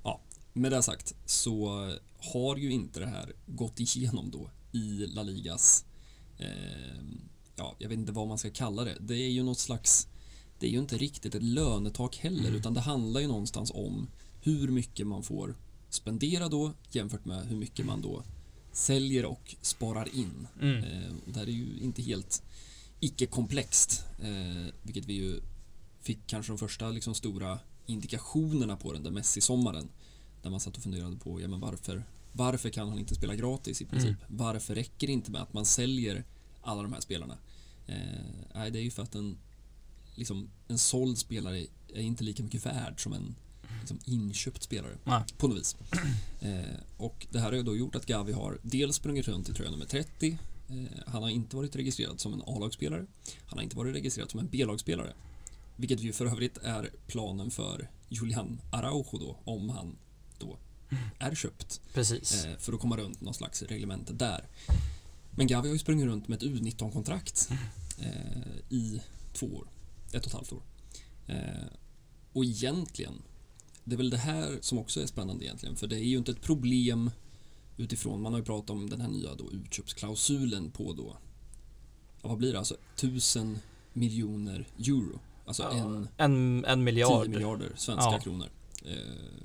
ja, med det sagt så har ju inte det här gått igenom då i La Ligas ehm, ja, jag vet inte vad man ska kalla det. Det är ju något slags det är ju inte riktigt ett lönetak heller Mm. utan det handlar ju någonstans om hur mycket man får spendera då jämfört med hur mycket man då säljer och sparar in. Mm. Eh, och det här är ju inte helt icke-komplext, eh, vilket vi ju fick kanske de första liksom, stora indikationerna på den där Messi-sommaren. Där man satt och funderade på, ja men varför, varför kan han inte spela gratis i princip? Varför räcker det inte med att man säljer alla de här spelarna? Eh, det är ju för att en, liksom, en såld spelare är inte lika mycket värd som en liksom, inköpt spelare Nej. på något vis. Eh, och det här har ju då gjort att Gavi har dels sprungit runt i tröja nummer 30 eh, Han har inte varit registrerad som en A-lagsspelare Han har inte varit registrerad som en B-lagsspelare Vilket ju för övrigt är planen för Julian Araujo då om han då är köpt Precis. eh, för att komma runt någon slags reglemente där. Men Gavi har ju sprungit runt med ett U19-kontrakt eh, i två år, ett och ett halvt år. Eh, och egentligen, det är väl det här som också är spännande egentligen, för det är ju inte ett problem utifrån, man har ju pratat om den här nya då utköpsklausulen på då vad blir det, alltså tusen miljoner euro. Alltså Ja, en En, en miljard. 10 miljarder svenska Ja. kronor. Eh,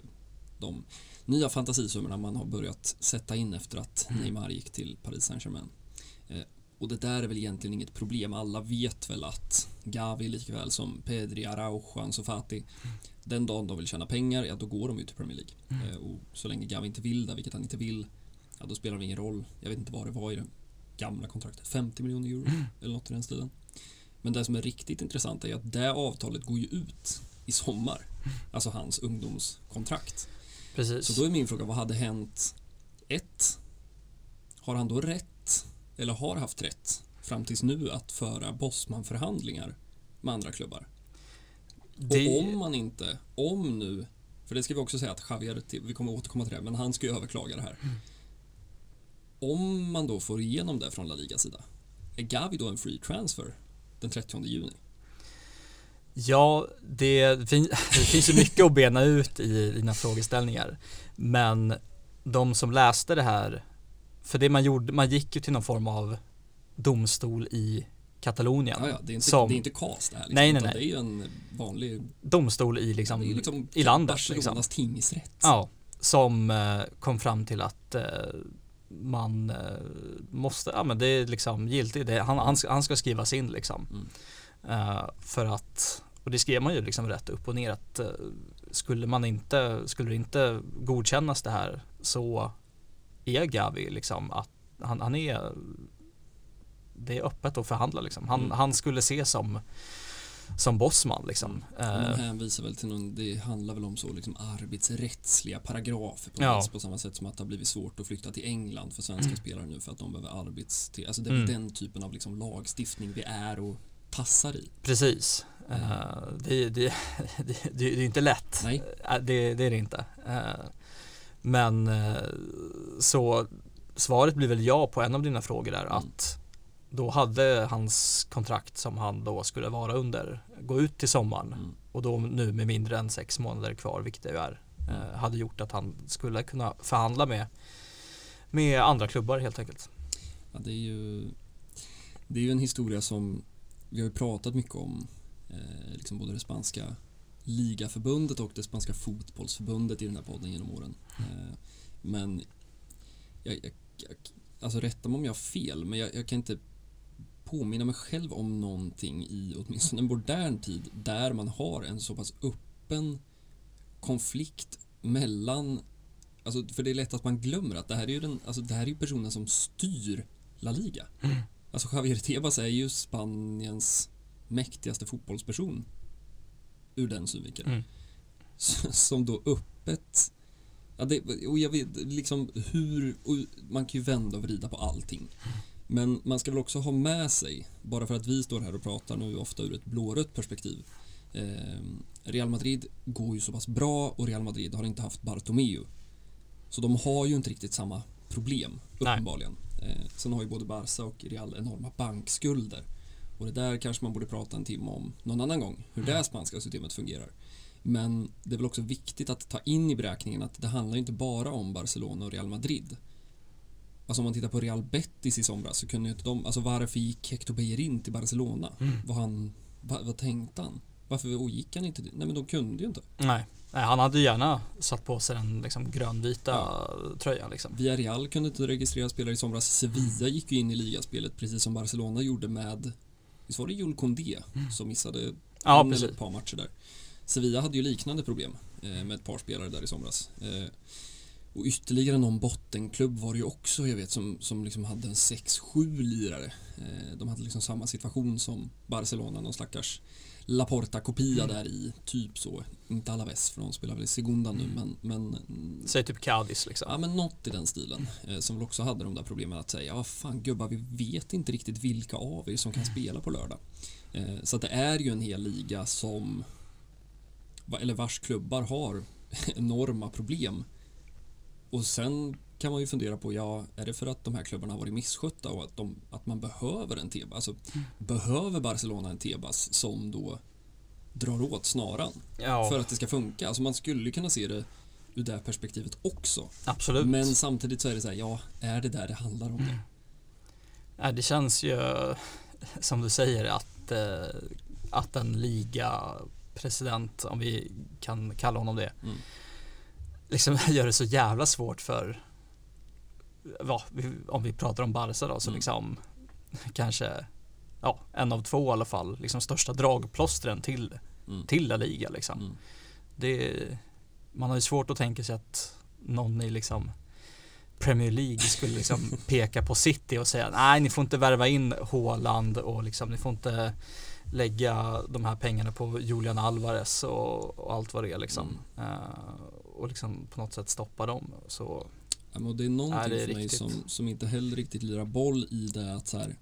de nya fantasisummorna man har börjat sätta in efter att Mm. Neymar gick till Paris Saint-Germain. Eh, och det där är väl egentligen inget problem. Alla vet väl att Gavi likväl som Pedri, Araujo, Ansu Fati den dagen de vill tjäna pengar, ja då går de ju till Premier League. Mm. Eh, och så länge Gavi inte vill det, vilket han inte vill, ja då spelar det ingen roll. Jag vet inte vad det var i det gamla kontraktet, 50 miljoner euro Mm. eller något i den stilen. Men det som är riktigt intressant är att det avtalet går ju ut i sommar. Alltså hans ungdomskontrakt. Precis. Så då är min fråga, vad hade hänt? Ett, har han då rätt, eller har haft rätt, fram tills nu att föra Bosman-förhandlingar med andra klubbar? det, Och om man inte, om nu, för det ska vi också säga att Javier, vi kommer återkomma till det, men han ska ju överklaga det här. Mm. Om man då får igenom det från La Ligas sida, är Gavi då en free transfer den 30 juni? Ja, det, fin, det finns ju mycket att bena ut i dina frågeställningar. Men de som läste det här, för det man gjorde, man gick ju till någon form av domstol i Katalonien. Ja, ja, det, är inte, Som- det är inte KAS det här. Liksom, Nej, nej, nej. Det är ju en vanlig, Domstol i liksom, liksom i landet. Barcelonas Liksom. tingsrätt. Ja, som eh, kom fram till att eh, man eh, måste, ja men det är liksom giltigt, det, han, han, ska, han ska skrivas in liksom. Mm. Eh, för att, och det skrev man ju liksom rätt upp och ner att eh, skulle man inte, skulle det inte godkännas det här så är Gavi liksom att han, han är det är öppet att förhandla liksom. Han, Mm. han skulle ses som som bossman liksom. Man Eh, hänvisar väl till någon, det handlar väl om så liksom arbetsrättsliga paragrafer på, Ja. på samma sätt som att det har blivit svårt att flytta till England för svenska Mm. spelare nu för att de behöver arbets... Alltså det är Mm. den typen av liksom lagstiftning vi är och tassar i. Precis. Eh, det, det, det, det, är inte lätt. Nej. Eh, Det, det är det inte. Eh, Men så svaret blir väl ja på en av dina frågor där Mm. att då hade hans kontrakt som han då skulle vara under gå ut till sommaren Mm. och då nu med mindre än sex månader kvar, vilket det ju är, eh, hade gjort att han skulle kunna förhandla med, med andra klubbar helt enkelt. Ja, det är ju det är ju en historia som vi har pratat mycket om liksom både det spanska ligaförbundet och det spanska fotbollsförbundet i den här podden genom åren. Eh, men jag, jag, jag, alltså rätta mig om jag har fel, men jag, jag kan inte påminna mig själv om någonting i åtminstone en modern tid där man har en så pass öppen konflikt mellan Alltså, för det är lätt att man glömmer att det här är ju, den, alltså, det här är ju personen som styr La Liga. Mm. Alltså Javier Tebas är ju Spaniens mäktigaste fotbollsperson ur den synvinkeln. Mm. Som då öppet Ja, det, och jag vet liksom hur, man kan ju vända och vrida på allting. Men man ska väl också ha med sig, bara för att vi står här och pratar nu ofta ur ett blårött perspektiv. Eh, Real Madrid går ju så pass bra och Real Madrid har inte haft Bartomeu. Så de har ju inte riktigt samma problem, uppenbarligen. Eh, sen har ju både Barca och Real enorma bankskulder. Och det där kanske man borde prata en timme om någon annan gång, hur det spanska systemet fungerar. Men det är väl också viktigt att ta in i beräkningen att det handlar inte bara om Barcelona och Real Madrid. Alltså om man tittar på Real Betis i somras så kunde ju inte de, alltså varför gick Hector Bellerin till Barcelona? Mm. Vad, han, vad, vad tänkte han? Varför och gick han inte dit? Nej men de kunde ju inte. Nej. Nej, han hade ju gärna satt på sig den liksom grönvita Ja. tröjan liksom. Villarreal kunde inte registrera spelare i somras. Sevilla gick ju in i ligaspelet precis som Barcelona gjorde med Visst var det Jules Koundé som missade Mm. Ja, en eller ett par matcher där. Sevilla hade ju liknande problem eh, med ett par spelare där i somras. Eh, och ytterligare någon bottenklubb var det ju också, jag vet, som, som liksom hade en 6-7 lirare. Eh, de hade liksom samma situation som Barcelona, någon stackars Laporta-kopia Mm. där i, typ så. Inte Alaves, för de spelar väl i Segunda nu, men, men mm, Säg typ Cadiz liksom. Ja men något i den stilen eh, som väl också hade de där problemen att säga, ja fan gubbar vi vet inte riktigt vilka av er som kan spela på lördag. Eh, så att det är ju en hel liga som, eller vars klubbar har enorma problem. Och sen kan man ju fundera på, ja är det för att de här klubbarna har varit misskötta och att, de, att man behöver en Tebas? Alltså behöver Barcelona en Tebas som då drar åt snaran Ja, för att det ska funka? Alltså man skulle kunna se det ur det perspektivet också. absolut. Men samtidigt så är det så här, ja, är det där det handlar om det? Nej, det känns ju, som du säger att, eh, att en ligapresident, om vi kan kalla honom det, Mm. liksom gör det så jävla svårt för, ja, om vi pratar om Barca då, så Mm. liksom kanske ja, en av två i alla fall, liksom största dragplåstren till, Mm. till La Liga liksom. Mm. Det, man har ju svårt att tänka sig att någon i liksom Premier League skulle liksom peka på City och säga nej ni får inte värva in Haaland och liksom ni får inte lägga de här pengarna på Julian Alvarez och, och allt vad det är liksom. Mm. Eh, och liksom på något sätt stoppa dem. Så men det är någonting Ja, det är för mig som, som inte heller riktigt lirar boll i det att så här,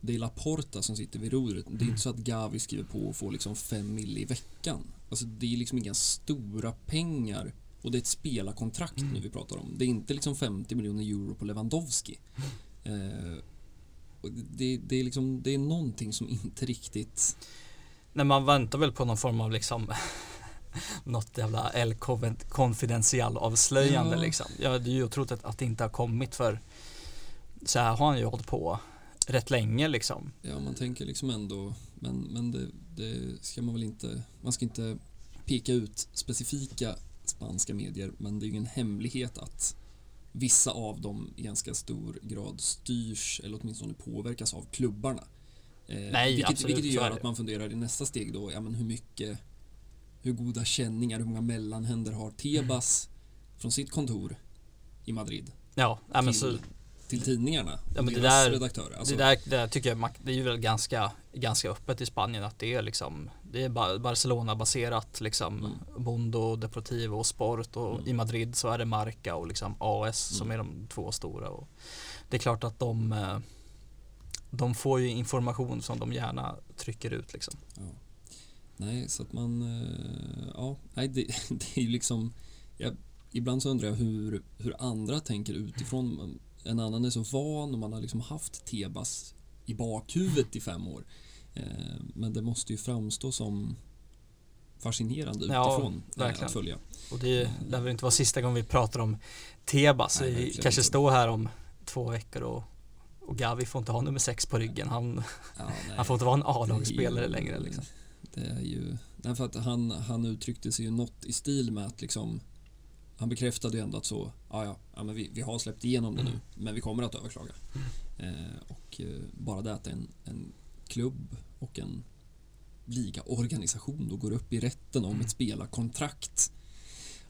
det är Laporta som sitter vid rodret. Det är inte så att Gavi skriver på och får liksom fem mil i veckan. Alltså det är liksom inga stora pengar och det är ett spelarkontrakt Mm. nu vi pratar om. Det är inte liksom 50 miljoner euro på Lewandowski. Eh, det, det, är liksom, det är någonting som inte riktigt... när man väntar väl på någon form av liksom något jävla El Confidential avslöjande Ja. liksom. Ja, det är ju otroligt att, att det inte har kommit för så här har han ju hållit på rätt länge liksom. Ja, man tänker liksom ändå, men, men det, det ska man väl inte, man ska inte peka ut specifika spanska medier, men det är ju ingen hemlighet att vissa av dem i ganska stor grad styrs eller åtminstone påverkas av klubbarna. Eh, Nej, vilket, absolut, vilket gör att man funderar i nästa steg då, ja men hur mycket, hur goda känningar, hur många mellanhänder har Tebas från sitt kontor i Madrid Ja, ja men till, så till tidningarna Ja, men det där- redaktörer. Alltså, det där, det där tycker jag det är ju väl ganska, ganska öppet i Spanien att det är liksom Det är Barcelona-baserat liksom Mm. Mundo, Deportivo och Sport och Mm. i Madrid så är det Marca och liksom AS som Mm. är de två stora och Det är klart att de eh, De får ju information som de gärna trycker ut liksom. Ja. Nej, så att man... eh, Ja, nej, det, det är ju liksom... Jag, ibland så undrar jag hur, hur andra tänker utifrån. En annan är så van och man har liksom haft Tebas i bakhuvudet i fem år. Eh, Men det måste ju framstå som fascinerande Ja, utifrån eh, verkligen. att följa. Och det lär väl inte vara sista gången vi pratar om Tebas. Nej, vi kanske inte. står här om två veckor och, och Gavi får inte ha nummer sex på ryggen. Han, Ja, han får inte vara en A-lagsspelare längre liksom. Det är ju... Nej, för att han, han uttryckte sig ju något i stil med att liksom... Han bekräftade ju ändå att så, ja, ja, ja men vi, vi har släppt igenom det nu, men vi kommer att överklaga. Eh, och eh, bara det att en, en klubb och en ligaorganisation då går upp i rätten om ett spelarkontrakt.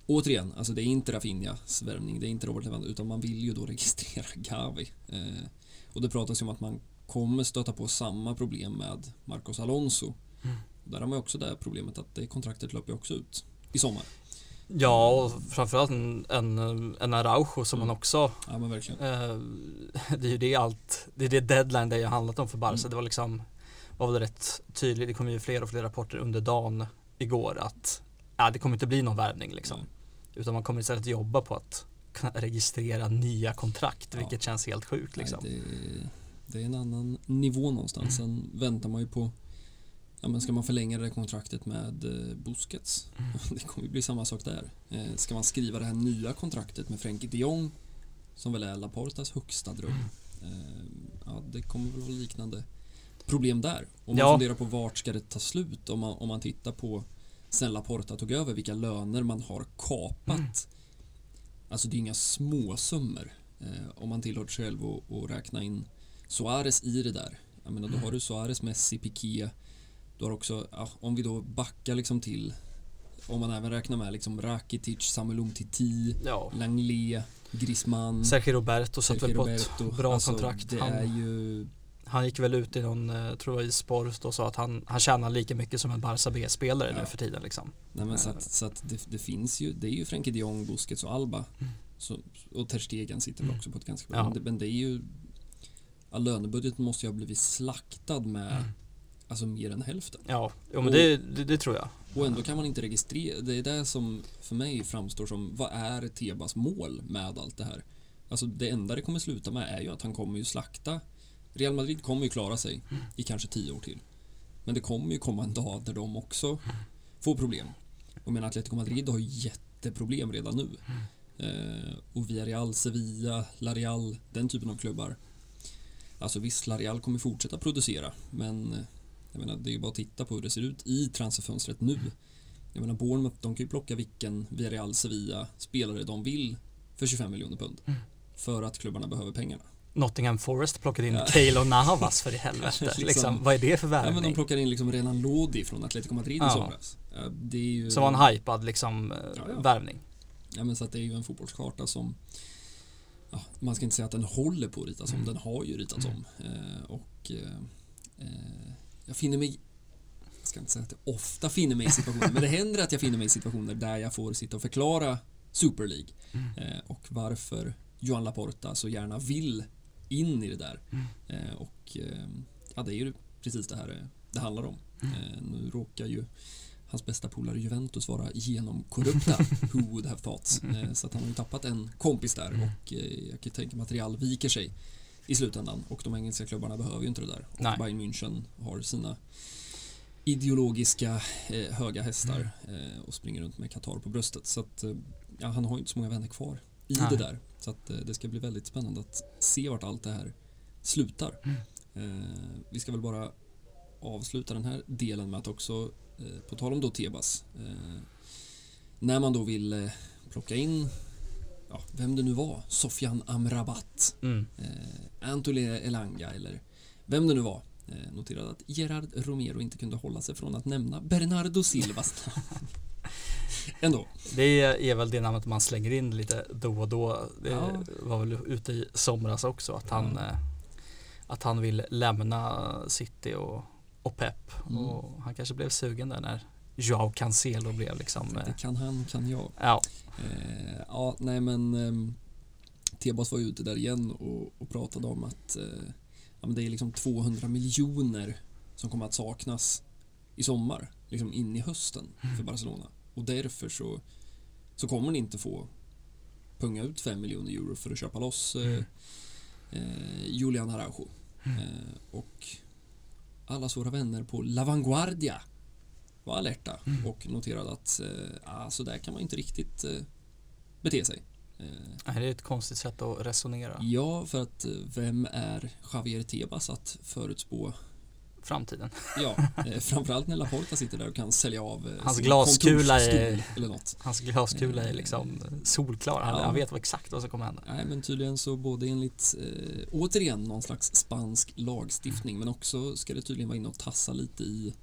Återigen, alltså det är inte Rafinhas värvning, det är inte Robert Lewandowski, utan man vill ju då registrera Gavi. Eh, och det pratas ju om att man kommer stöta på samma problem med Marcos Alonso. Mm. Där har man också det här problemet att det kontraktet löper också ut i sommar. Ja, och framförallt en, en, en Araujo som Mm. man också Ja men verkligen. eh, Det är ju det allt, det är det deadline det har handlat om för Barca. Mm. Det var liksom var väl rätt tydligt, det kom ju fler och fler rapporter under dagen igår att ja, det kommer inte bli någon värvning liksom. Nej. Utan man kommer istället jobba på att kunna registrera nya kontrakt, Ja. vilket känns helt sjukt liksom. Nej, det, det är en annan nivå någonstans. Sen väntar man ju på Ja, men ska man förlänga det kontraktet med eh, Busquets? Mm. Det kommer ju bli samma sak där. Eh, ska man skriva det här nya kontraktet med Frenkie de Jong som väl är Laportas högsta dröm? Mm. Eh, ja, det kommer väl vara liknande problem där. Om man Ja. funderar på vart ska det ta slut? Om man, om man tittar på sen Laporta tog över, vilka löner man har kapat. Mm. Alltså det är inga småsummor. Eh, om man tillåter sig själv att räkna in Suarez i det där. Jag menar, då har du Suarez, Messi, Piqué. Du har också, om vi då backar liksom till om man även räknar med liksom Rakitic, Samuel Umtiti, Ja. Langley, Griezmann, Sergio Roberto satt Sergio väl på ett bra Alltså, kontrakt. Han, är ju... han gick väl ut i någon, eh, tror jag i Sport och sa att han, han tjänar lika mycket som en Barca B-spelare Ja. nu för tiden liksom. Nej, men så att, så att det, det finns ju, det är ju Frenkie de Jong, Busquets och Alba. Mm. Så, och Ter Stegen sitter väl Mm. också på ett ganska bra... Ja. Men, det, men det är ju... Ja, lönebudgeten måste ju ha blivit slaktad med Mm. Alltså mer än hälften. Ja, jo, men Och- det, det, det tror jag. Och ändå kan man inte registrera. Det är det som för mig framstår som, vad är Tebas mål med allt det här? Alltså det enda det kommer sluta med är ju att han kommer ju slakta. Real Madrid kommer ju klara sig i kanske tio år till. Men det kommer ju komma en dag där de också får problem. Och men Atletico Madrid har ju jätteproblem redan nu. Eh, och Villarreal, Sevilla, La Real, den typen av klubbar. Alltså visst, Larial kommer fortsätta producera, men jag menar, det är ju bara att titta på hur det ser ut i transferfönstret nu. Jag menar, Bournemouth, de kan ju plocka vilken Villarreal, Sevilla spelare de vill för 25 miljoner pund. Mm. För att klubbarna behöver pengarna. Nottingham Forest plockade in Ja. Keylor Navas för i helvete. Liksom- liksom, vad är det för Ja, men de värvning? plockar in liksom Renan Lodi från Atletico Madrid i Ja. somras. Ja, det är ju... Som var en hypad liksom, eh, Ja, ja. värvning. Ja, men så att det är ju en fotbollskarta som ja, man ska inte säga att den håller på att ritas om, Mm. den har ju ritats om. Eh, och eh, eh, jag finner mig jag ska inte säga att jag ofta finner mig i situationer, men det händer att jag finner mig i situationer där jag får sitta och förklara Super League Mm. eh, och varför Johan Laporta så gärna vill in i det där. Mm. Eh, och eh, ja, det är ju precis det här eh, det handlar om. Mm. Eh, nu råkar ju hans bästa polare Juventus vara genomkorrupta. Who would have thought? Eh, så att han har ju tappat en kompis där Mm. och jag kan tänka mig att Real viker sig i slutändan och de engelska klubbarna behöver ju inte det där. Och Nej. Bayern München har sina ideologiska eh, höga hästar Mm. eh, och springer runt med Qatar på bröstet. Så att eh, ja, han har ju inte så många vänner kvar i Nej. det där. Så att eh, det ska bli väldigt spännande att se vart allt det här slutar. Mm. Eh, vi ska väl bara avsluta den här delen med att också, på tal om då Tebas, när man då vill plocka in, ja, vem det nu var, Sofian Amrabat, Mm. eh, Antole Elanga eller vem det nu var, eh, noterade att Gerard Romero inte kunde hålla sig från att nämna Bernardo Silvas namn. Ändå. Det är väl det namnet man slänger in lite då och då. Det Ja. var väl ute i somras också att han, eh, att han vill lämna City och, och Pep. Mm. Och han kanske blev sugen där när Joao Cancelo blev liksom. eh, Det kan han, kan jag. Ja, Eh, ja, nej men eh, Tebas var ju ute där igen och, och pratade om att eh, ja, det är liksom 200 miljoner som kommer att saknas i sommar, liksom in i hösten för Barcelona. Och därför så, så kommer ni inte få punga ut 5 miljoner euro för att köpa loss eh, Mm. eh, Julian Araujo. Eh, och allas våra vänner på La Vanguardia var alerta Mm. och noterade att eh, ah, så där kan man inte riktigt eh, bete sig. Eh, det är ett konstigt sätt att resonera. ja, för att eh, vem är Javier Tebas att förutspå? Framtiden. Ja, eh, framförallt när Laporta sitter där och kan sälja av eh, Hans glaskula är- eller något. Hans glaskula är liksom solklar. Han, Ja. han vet vad exakt vad som kommer hända. Nej, men tydligen så både enligt, eh, återigen, någon slags spansk lagstiftning, men också ska det tydligen vara inne och tassa lite i,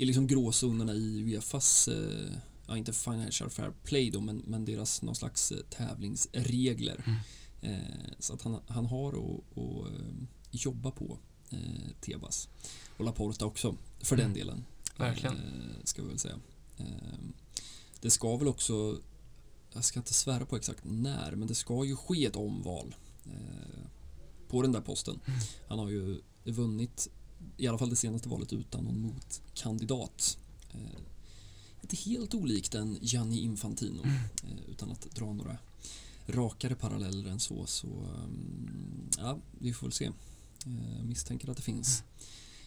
i liksom gråzonerna i Uefas, eh, ja inte financial fair play då, men, men deras någon slags eh, tävlingsregler. Mm. Eh, så att han, han har att, att eh, jobba på, eh, Tebas. Och Laporta också, för den Mm. delen. Verkligen. Eh, ska vi väl säga. Eh, det ska väl också jag ska inte svära på exakt när, men det ska ju ske ett omval på den där posten. Mm. Han har ju vunnit, i alla fall det senaste valet, utan någon motkandidat. Eh, inte helt olikt en Gianni Infantino, Mm. eh, utan att dra några rakare paralleller än så. Så um, ja, vi får väl se. Eh, misstänker att det finns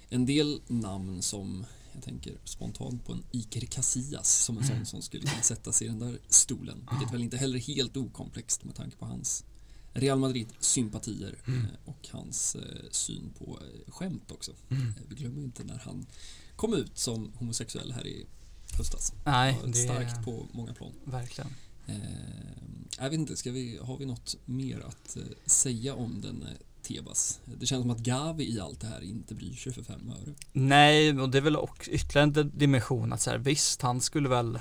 en del namn som jag tänker spontant på en Iker Casillas som en sån som skulle kunna sätta sig i den där stolen. Vilket väl inte heller är helt okomplext med tanke på hans Real Madrid-sympatier Mm. eh, och hans eh, syn på eh, skämt också. Mm. Vi glömmer inte när han kom ut som homosexuell här i höstas. Nej, det Starkt är på många plan. verkligen. Jag vet inte, ska vi, har vi något mer att säga om den Tebas? Det känns som att Gavi i allt det här inte bryr sig för fem öre. Nej, och det är väl också ytterligare en dimension att så här, visst, han skulle väl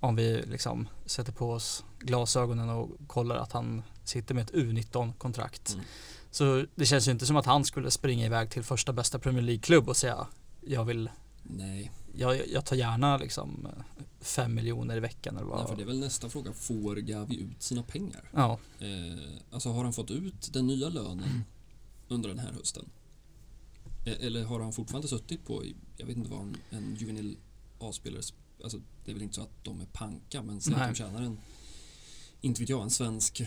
om vi liksom sätter på oss glasögonen och kollar att han sitter med ett U19-kontrakt. Mm. Så det känns ju inte som att han skulle springa iväg till första bästa Premier League-klubb och säga jag vill, Nej, jag, jag tar gärna liksom fem miljoner i veckan eller Nej, vad. för det är väl nästa fråga. Får Gavi ut sina pengar? Ja, Eh, alltså har han fått ut den nya lönen under den här hösten? Eh, eller har han fortfarande suttit på, jag vet inte vad en, en juvenil A-spelare, alltså det är väl inte så att de är panka, men säg att Nej. de tjänar en, inte vet jag, en svensk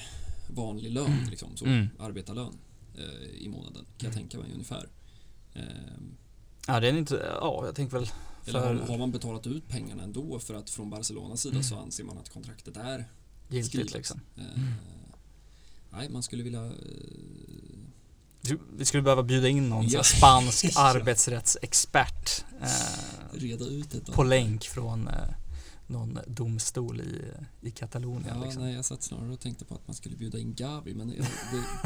vanlig lön, liksom, så, Mm. arbetarlön eh, i månaden, kan jag tänka mig ungefär. Eh, ja det är inte, ja jag tänker väl eller har, för har man betalat ut pengarna ändå för att från Barcelonas sida Mm. så anser man att kontraktet är giltigt skrivet. liksom. Eh, Mm. Nej, man skulle vilja eh, Vi skulle behöva bjuda in någon Ja. spansk arbetsrättsexpert eh, Reda ut detta. på länk från eh, någon domstol i, i Katalonien. Ja, liksom. nej, jag satt snarare och tänkte på att man skulle bjuda in Gavi men jag, det,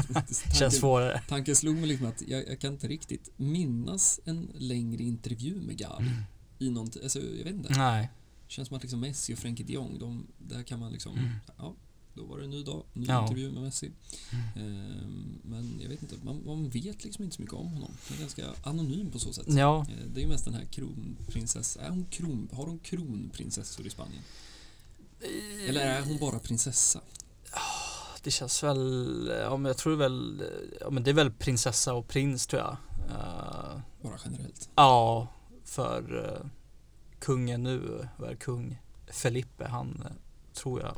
det, Känns tanken, svårare. tanken slog mig liksom att jag, jag kan inte riktigt minnas en längre intervju med Gavi i någon, alltså, jag vet inte. Nej. Känns som att liksom Messi och Frenkie de Jong, de, där kan man liksom, Mm. ja, då var det en ny dag, ny Ja. intervju med Messi. Mm. Ehm, men jag vet inte, man, man vet liksom inte så mycket om honom. Han är ganska anonym på så sätt. Ja, Eh, Det är ju mest den här kronprinsessan, är hon kron, har de kronprinsessor i Spanien? Eller är hon bara prinsessa? det känns väl, ja men jag tror väl, ja men det är väl prinsessa och prins tror jag. Eh, Bara generellt. ja, för eh, kungen nu, vad är kung Felipe, han eh, tror jag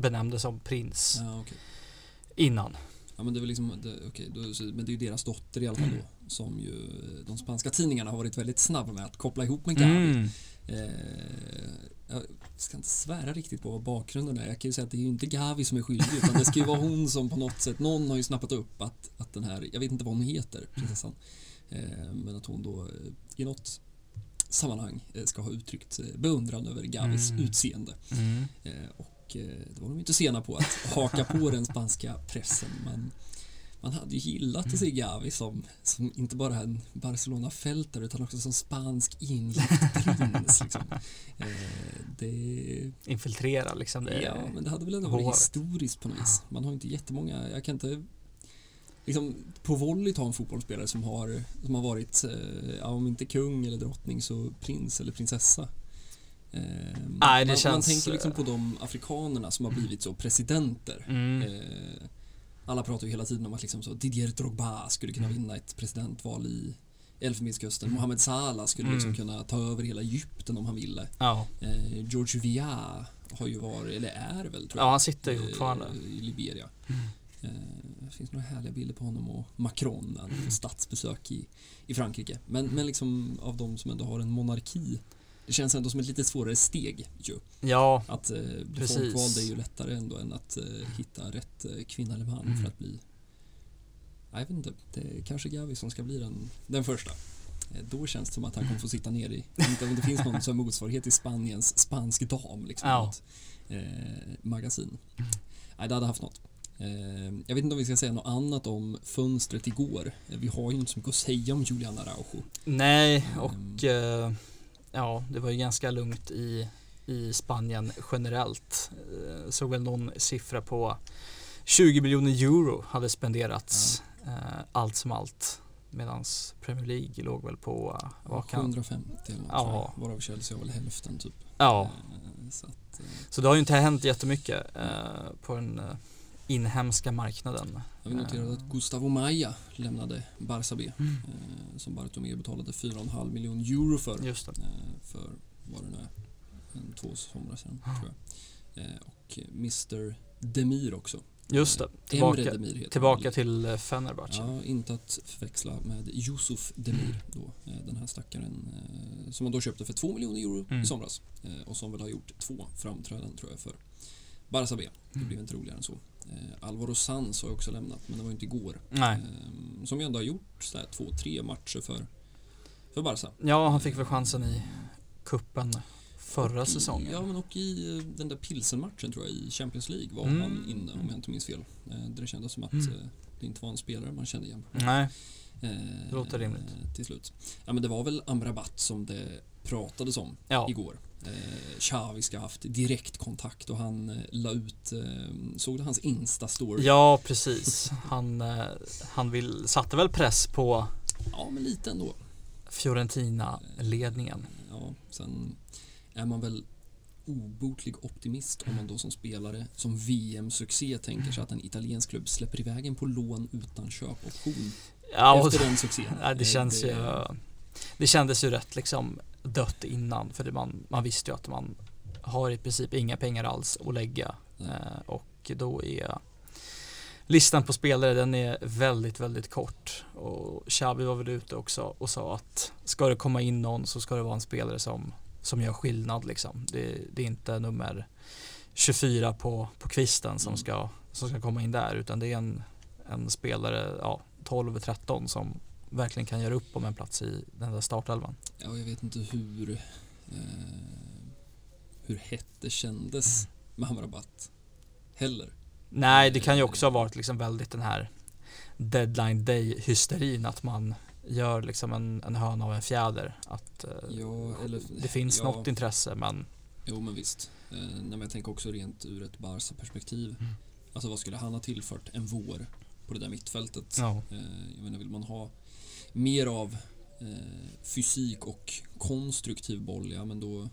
benämndes som prins Ja, okej. innan. Ja, men det är väl liksom, det, okej, då, men det är ju deras dotter i alla fall då, som ju de spanska tidningarna har varit väldigt snabba med att koppla ihop med Gavi. Mm. Eh, jag ska inte svära riktigt på vad bakgrunden är. Jag kan ju säga att det är ju inte Gavi som är skyldig utan det ska ju vara hon som på något sätt, någon har ju snappat upp att, att den här, jag vet inte vad hon heter, prinsessan, eh, men att hon då eh, i något sammanhang eh, ska ha uttryckt eh, beundran över Gavis Mm. utseende. Mm. Eh, och eh, det var de inte sena på att haka på den spanska pressen. Man, man hade ju gillat att se Gavi som, som inte bara en Barcelona-fältare utan också som spansk ingift prins. Liksom. Eh, det, Infiltrera liksom det. ja, men det hade väl ändå varit historiskt på något vis. Man har inte jättemånga, jag kan inte Liksom, på volley ta en fotbollsspelare som har, som har varit, eh, ja, om inte kung eller drottning så prins eller prinsessa. Eh, Nej, man, man känns, tänker liksom eh, på de afrikanerna som har blivit så presidenter. Mm. Eh, alla pratar ju hela tiden om att liksom så Didier Drogba skulle kunna vinna ett presidentval i Elfenbenskusten. Mohamed Salah skulle liksom Mm. kunna ta över hela Egypten om han ville. Ja. Eh, George Weah har ju varit, eller är väl tror jag. ja, han sitter ju eh, fortfarande. I Liberia. Mm. Eh, det finns några härliga bilder på honom och Macron, när han Mm. statsbesök i, i Frankrike. Men, men liksom av de som ändå har en monarki det känns ändå som ett lite svårare steg ju. Ja, Att eh, bli Precis. folkvald är ju lättare ändå än att eh, hitta rätt eh, kvinna eller man Mm. för att bli Jag vet inte, det är kanske Gavi som ska bli den, den första. Eh, Då känns det som att han kommer få sitta ner i, inte om det finns någon som motsvarighet i Spaniens spansk dam liksom. Ja. Något, eh, magasin. Nej, det hade haft något. Eh, jag vet inte om vi ska säga något annat om fönstret igår. Vi har ju inte så mycket att säga om Julian Araujo. nej Mm. och eh, ja, det var ju ganska lugnt i, i Spanien generellt. Eh, såg väl någon siffra på 20 miljoner euro hade spenderats eh, allt som allt. Medan Premier League låg väl på, eh, vad kan, 750 eller något, Ja. varav Chelsea har väl hälften typ. ja, Så att, så det har ju inte hänt jättemycket eh, på den inhemska marknaden. Jag vill notera att Gustavo Maia lämnade Barça B eh, som Bartomeu betalade 4,5 miljoner euro för. Just. Eh, för vad det nu är, en, två somrar sedan tror jag. Eh, och Mr Demir också. Just det. Eh, Tillbaka, Demir tillbaka till Fenerbahce. Ja, inte att förväxla med Yusuf Demir då, den här stackaren som man då köpte för 2 miljoner euro Mm. i somras och som väl har gjort två framträdanden tror jag för Barça B. Det Mm. blev inte roligare än så. Eh, Alvaro Sanz har också lämnat men det var inte igår. Nej. Eh, som ju ändå har gjort så två, tre matcher för, för Barca. Ja, han fick väl chansen i kuppen förra i, säsongen. Ja, men och i eh, den där pilsenmatchen tror jag i Champions League var Mm. han inne om jag inte minns fel. Eh, där det kändes som att Mm. det inte var en spelare man kände igen. Nej, Det låter rimligt. Till slut. Ja, men det var väl Amrabat som det pratades om ja. igår. Eh, Xavi ska ha haft direktkontakt och han eh, la ut, eh, såg du hans Insta-story? Ja, precis. Han, eh, han vill, satte väl press på ja, men lite ändå. Fiorentina-ledningen. Ja, sen är man väl obotlig optimist om man då som spelare som VM-succé tänker sig att en italiensk klubb släpper iväg en på lån utan köpoption Ja, efter den succén. ja, det känns ju Det kändes ju rätt liksom dött innan för man, man visste ju att man har i princip inga pengar alls att lägga eh, och då är listan på spelare den är väldigt väldigt kort och Xavi var väl ute också och sa att ska det komma in någon så ska det vara en spelare som, som gör skillnad liksom. Det, det är inte nummer 24 på, på kvisten som, Mm. ska, som ska komma in där utan det är en, en spelare, ja, 12-13 som verkligen kan göra upp om en plats i den där startelvan. Ja, jag vet inte hur eh, hur hett det kändes med Amrabat heller. Nej, det kan ju också ha varit liksom väldigt den här deadline day hysterin att man gör liksom en, en höna av en fjäder. Att eh, Ja, eller, det finns ja, något intresse men Jo, men visst. Eh, men jag tänker också rent ur ett Barca-perspektiv. Mm. Alltså vad skulle han ha tillfört en vår på det där mittfältet? ja, Eh, jag menar, vill man ha mer av eh, fysik och konstruktiv boll, ja men då,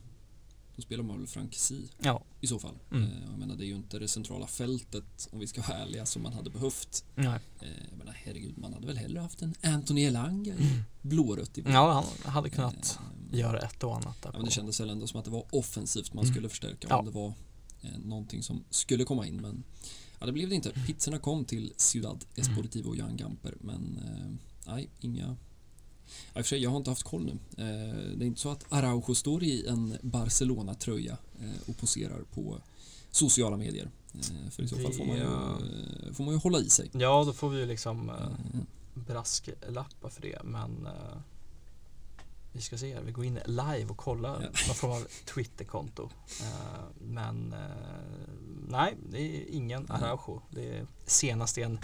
då spelar man väl Frank Si ja, i så fall. Mm. Eh, jag menar, det är ju inte det centrala fältet, om vi ska vara ärliga, som man hade behövt. nej. Eh, jag menar, herregud, man hade väl hellre haft en Anthony Elanga i blårött i ja, han hade kunnat Eh, göra ett och annat där Ja, men det kändes väl ändå som att det var offensivt man Mm. skulle förstärka Ja. om det var eh, någonting som skulle komma in men ja, det blev det inte. Pizzorna kom till Ciudad Esportivo och Jan Gamper men eh, nej, inga Ja, för sig, jag har inte haft koll nu. Eh, det är inte så att Araujo står i en Barcelona-tröja eh, och poserar på sociala medier. Eh, för i så fall får man, ju, får man ju hålla i sig. Ja, då får vi ju liksom eh, Eh, brasklappa för det men vi ska se här, vi går in live och kollar Ja. någon form av Twitterkonto. Men nej, det är ingen. Araujo. Det är senast en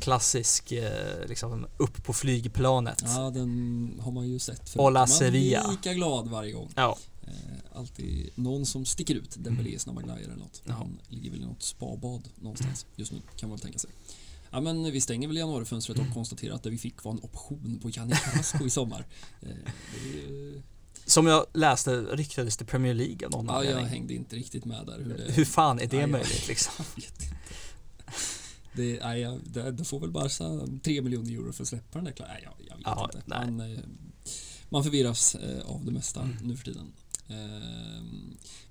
klassisk eh, liksom upp på flygplanet. Ja, den har man ju sett förut. Hola Man Sevilla. blir lika glad varje gång. Ja, Eh, alltid någon som sticker ut. Dembélé, snabba glajjor eller något. Ja. Han ligger väl i något spabad någonstans just nu, kan man väl tänka sig. Ja, men vi stänger väl januarifönstret och konstaterar att det vi fick var en option på Janne Carrasco i sommar. Eh, är som jag läste ryktades till Premier League av någon ja, jag hängde inte riktigt med där. Hur, det, Hur fan är det Ja, jag- möjligt liksom? Det, nej, det, det får väl Barca 3 miljoner euro för att släppa den där klar. Nej, jag, jag vet Ja, inte. nej. Man, eh, man förvirras eh, av det mesta Mm. nu för tiden. Eh,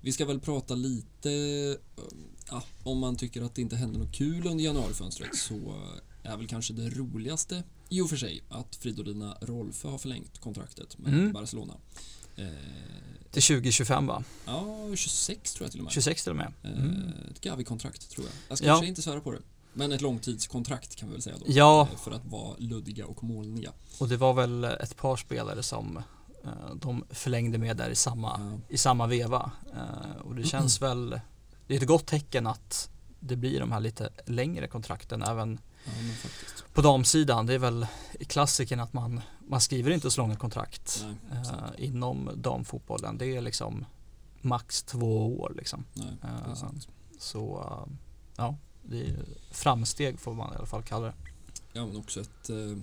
vi ska väl prata lite eh, ja, om man tycker att det inte händer något kul under januarifönstret så är väl kanske det roligaste i och för sig att Fridolina Rolfö har förlängt kontraktet med Mm. Barcelona. Eh, Till 2025 va? ja, 26 tror jag till och med. 26 till och med. Mm. Ett Gavi-kontrakt tror jag. Jag ska Ja. inte svära på det. Men ett långtidskontrakt kan vi väl säga då. Ja. Eh, För att vara luddiga och molniga. Och det var väl ett par spelare som eh, de förlängde med där i samma, Ja. i samma veva. Eh, och det känns väl, det är ett gott tecken att det blir de här lite längre kontrakten även Ja, på damsidan. Det är väl klassiken att man, man skriver inte så långa kontrakt Nej, eh, inom damfotbollen. Det är liksom max två år liksom. Nej, Eh. Så ja, det är framsteg får man i alla fall kalla det. Ja, men också ett eh,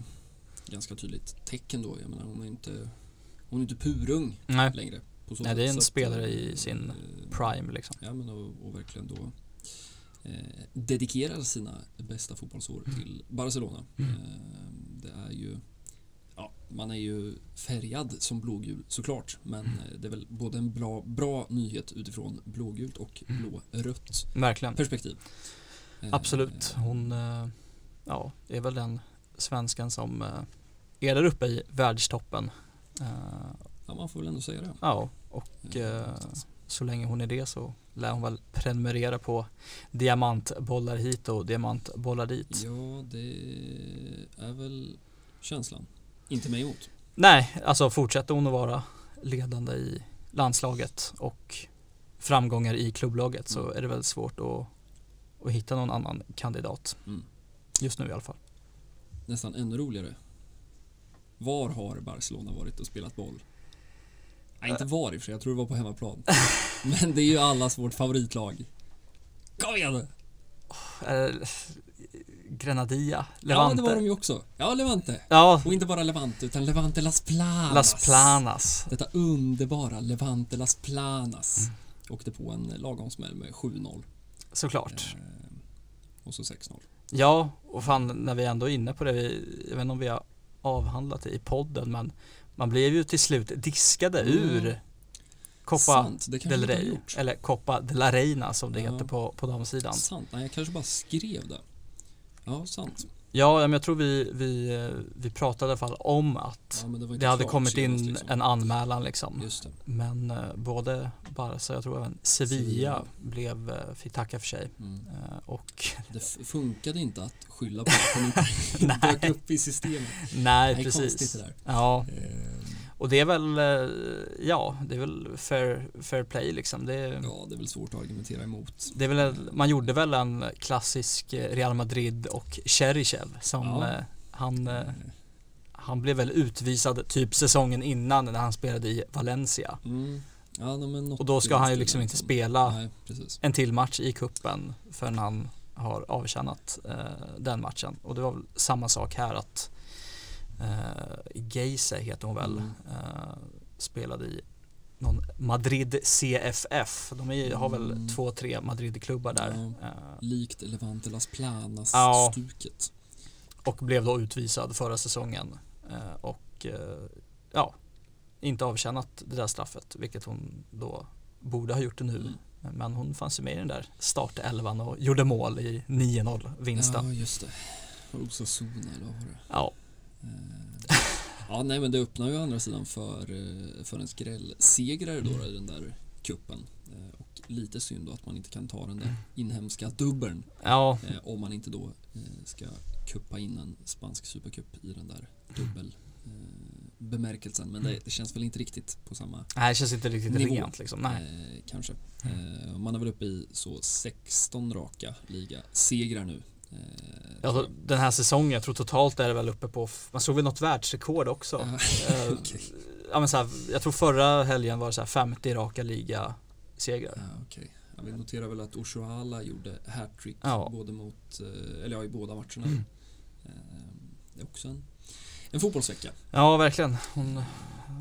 ganska tydligt tecken då. Jag menar, hon är inte, hon är inte purung Nej, längre. På så Nej, det är en att, spelare eh, i sin eh, prime liksom. Ja, men och, och verkligen då eh, dedikerar sina bästa fotbollsår till Barcelona. Mm. Eh, det är ju Ja, man är ju färgad som blågul såklart, men Mm. eh, det är väl både en bra, bra nyhet utifrån blågult och Mm. blårött Verkligen. perspektiv. Eh, Absolut. Hon eh, ja, är väl den svenskan som eh, är där uppe i världstoppen. Eh, Ja, man får väl ändå säga det. Ja, och Eh, eh, så länge hon är det så lär hon väl prenumerera på diamantbollar hit och diamantbollar dit. Ja, det är väl känslan. Inte mig emot. Nej, alltså fortsätter hon att vara ledande i landslaget och framgångar i klubblaget så Mm. är det väldigt svårt att, att hitta någon annan kandidat. Mm. Just nu i alla fall. Nästan ännu roligare. Var har Barcelona varit och spelat boll? Nej, inte var i och för sig, jag tror det var på hemmaplan. Men det är ju allas vårt favoritlag. Kom igen! Eh, Grenadia, Ja, Levante. det var de ju också. Ja, Levante. Ja, Och inte bara Levante, utan Levante Las Planas. Las Planas. Detta underbara Levante Las Planas. Mm. Åkte på en lagom smäll med 7-0. Såklart. Eh, och så 6-0. Ja, och fan när vi ändå är inne på det, vi, jag vet inte om vi har avhandlat det i podden, men man blev ju till slut diskade Mm. ur Copa Sant, del Rey, eller Copa de la Reina som det Ja. heter på, på damsidan. Sant, nej jag kanske bara skrev det. Ja, sant. Ja, men jag tror vi, vi, eh, vi pratade i alla fall om att Ja, det det hade kommit in liksom. en anmälan liksom. Men eh, både Barca, jag tror även Sevilla Sevilla. blev, eh, fick tacka för sig. Mm. Eh, och det funkade inte att skylla på att inte dök upp i systemet. Nej, Det är precis. konstigt det där. Ja, Ehm, och det är väl, eh, ja, det är väl fair, fair play liksom. Det, Ja, det är väl svårt att argumentera emot. det är väl, man gjorde väl en klassisk eh, Real Madrid och Cheryshev som Ja. eh, han, han blev väl utvisad typ säsongen innan när han spelade i Valencia. Mm. Ja, Och då ska han ju liksom inte som- spela Nej, en till match i kuppen förrän han har avtjänat eh, den matchen. Och det var väl samma sak här att eh, Geise heter hon väl, Mm. eh, spelade i någon Madrid CFF. De är, har väl Mm. två, tre Madrid-klubbar där. Ja. Eh, Likt Levante Las Ja. Planas-stuket. och blev då utvisad förra säsongen. Eh, och eh, ja, inte avtjänat det där straffet, vilket hon då borde ha gjort det nu. Mm. Men hon fanns ju med i den där startelvan och gjorde mål i 9-0 vinsten. Ja, just det. Osasuna eller vad var det? Ja, Ja, nej men det öppnar ju å andra sidan för, eh, för en skrällsegrare då, i den där kuppen. Eh, Och lite synd då att man inte kan ta den där inhemska dubbeln ja, eh, om man inte då eh, ska kuppa in en spansk supercup i den där dubbel eh, bemärkelsen. Men det, det känns väl inte riktigt på samma nej det känns inte riktigt Nivå. rent liksom. Nej. Eh, kanske. Eh, man är väl uppe i så 16 raka ligasegrar nu. Eh, Alltså, den här säsongen, jag tror totalt är det väl uppe på, man såg väl något världsrekord också. Eh, okej. ja, men så här, jag tror förra helgen var det så här 50 raka ligasegrar. Ja, okej. Ja, vi noterar väl att Oshoala gjorde hattrick Ja. både mot, eh, eller ja, i båda matcherna. Mm. Det är också en, en fotbollsvecka. Ja, verkligen. Hon,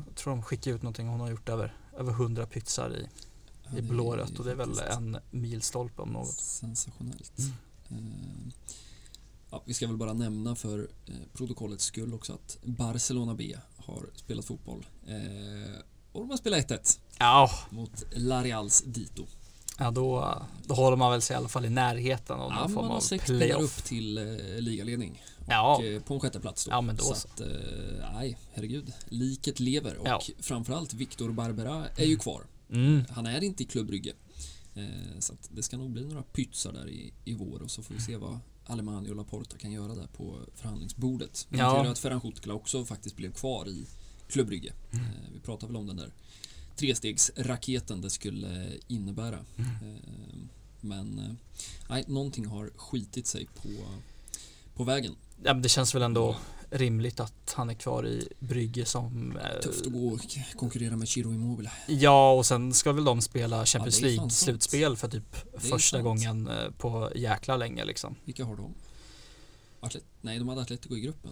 jag tror de skickade ut någonting, hon har gjort över, över 100 pytsar i, Ja, i blårött och det är väl en milstolpe om något. Sensationellt. Mm. Eh, Ja, vi ska väl bara nämna för eh, protokollets skull också att Barcelona B har spelat fotboll. Eh, och de har spelat 1-1 Ja, mot La Reals Dito. ja då, då håller man väl sig i alla fall i närheten av Ja, någon man form har av sex playoff. upp till eh, ligaledning. Ja, Och, eh, på en sjätte plats då. Ja, men då så. så. att, eh, nej, herregud. Liket lever och Ja. framförallt Victor Barbera är ju kvar. mm, Han är inte i klubbrygge. Eh, så det ska nog bli några pytsar där i, i vår och så får vi se vad Alemani och Laporta kan göra där på förhandlingsbordet. Vi Ja. noterar att Ferhan Kutgla också faktiskt blev kvar i klubbrygge. Mm. Eh, vi pratar väl om den där trestegsraketen det skulle innebära. Mm. Eh, men nej, någonting har skitit sig på, på vägen. ja, men det känns väl ändå rimligt att han är kvar i Brygge som eh, Tufft att gå och konkurrera med Chiro Immobile. Ja, och sen ska väl de spela Champions det är fan League sant. slutspel för typ första sant. gången eh, på jäkla länge liksom. Vilka har de? Atlet Nej, de hade Atletico i gruppen.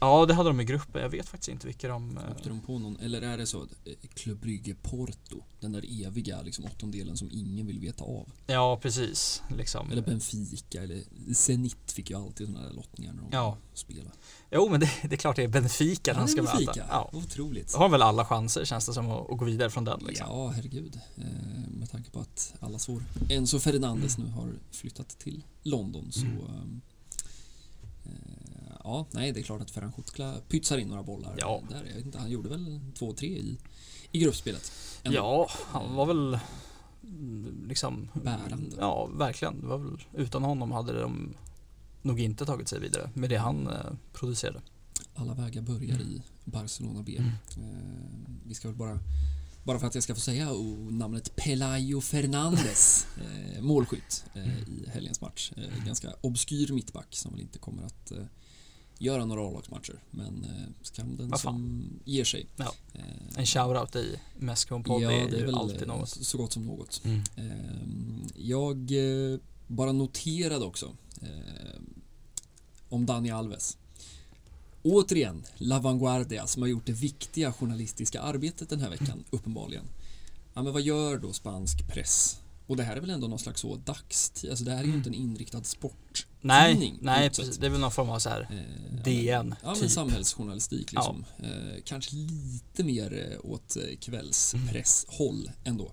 Ja, det hade de i gruppen. Jag vet faktiskt inte vilka de... eh, Åkte de på någon, eller är det så att eh, Club Brygge Porto, den där eviga liksom, åttondelen som ingen vill veta av. Ja, precis. Liksom. Eller Benfica eller Zenit fick ju alltid sådana där lottningar när de Ja. spelade. Jo, men det, det är klart det är Benfica han det ska är möta. Benfica. Ja. Otroligt. Då har väl alla chanser känns det som att, att gå vidare från den liksom. Ja, herregud. Eh, med tanke på att allas vår Enzo Fernandes nu har flyttat till London så Mm. ehm, eh, Ja, nej det är klart att Ferhan Kutgla pytsar in några bollar Ja. där. Jag vet inte, han gjorde väl två, tre i, i gruppspelet. Ändå. Ja, han var väl mm, liksom Bärande. Ja, verkligen. Det var väl, utan honom hade de nog inte tagit sig vidare med det han eh, producerade. Alla vägar börjar i Barcelona B. Mm. Eh, vi ska väl bara, bara för att jag ska få säga o- namnet Pelayo Fernandes, eh, målskytt eh, i helgens match. Eh, ganska obskyr mittback som väl inte kommer att eh, göra några A-lagsmatcher. Men eh, skam den som ger sig. Ja. Eh, En shoutout i Mescon-podd ja, är, det är ju alltid något. så gott som något. Mm. Eh, jag eh, bara noterade också om Dani Alves. Återigen, La Vanguardia som har gjort det viktiga journalistiska arbetet den här veckan, uppenbarligen. Ja, men vad gör då spansk press? Och det här är väl ändå någon slags så dagstid, alltså det här är ju inte en inriktad sport. Nej, nej precis. Det är väl någon form av så här Eh, DN, Ja, men typ. samhällsjournalistik liksom. Eh, kanske lite mer eh, åt eh, kvällspresshåll ändå.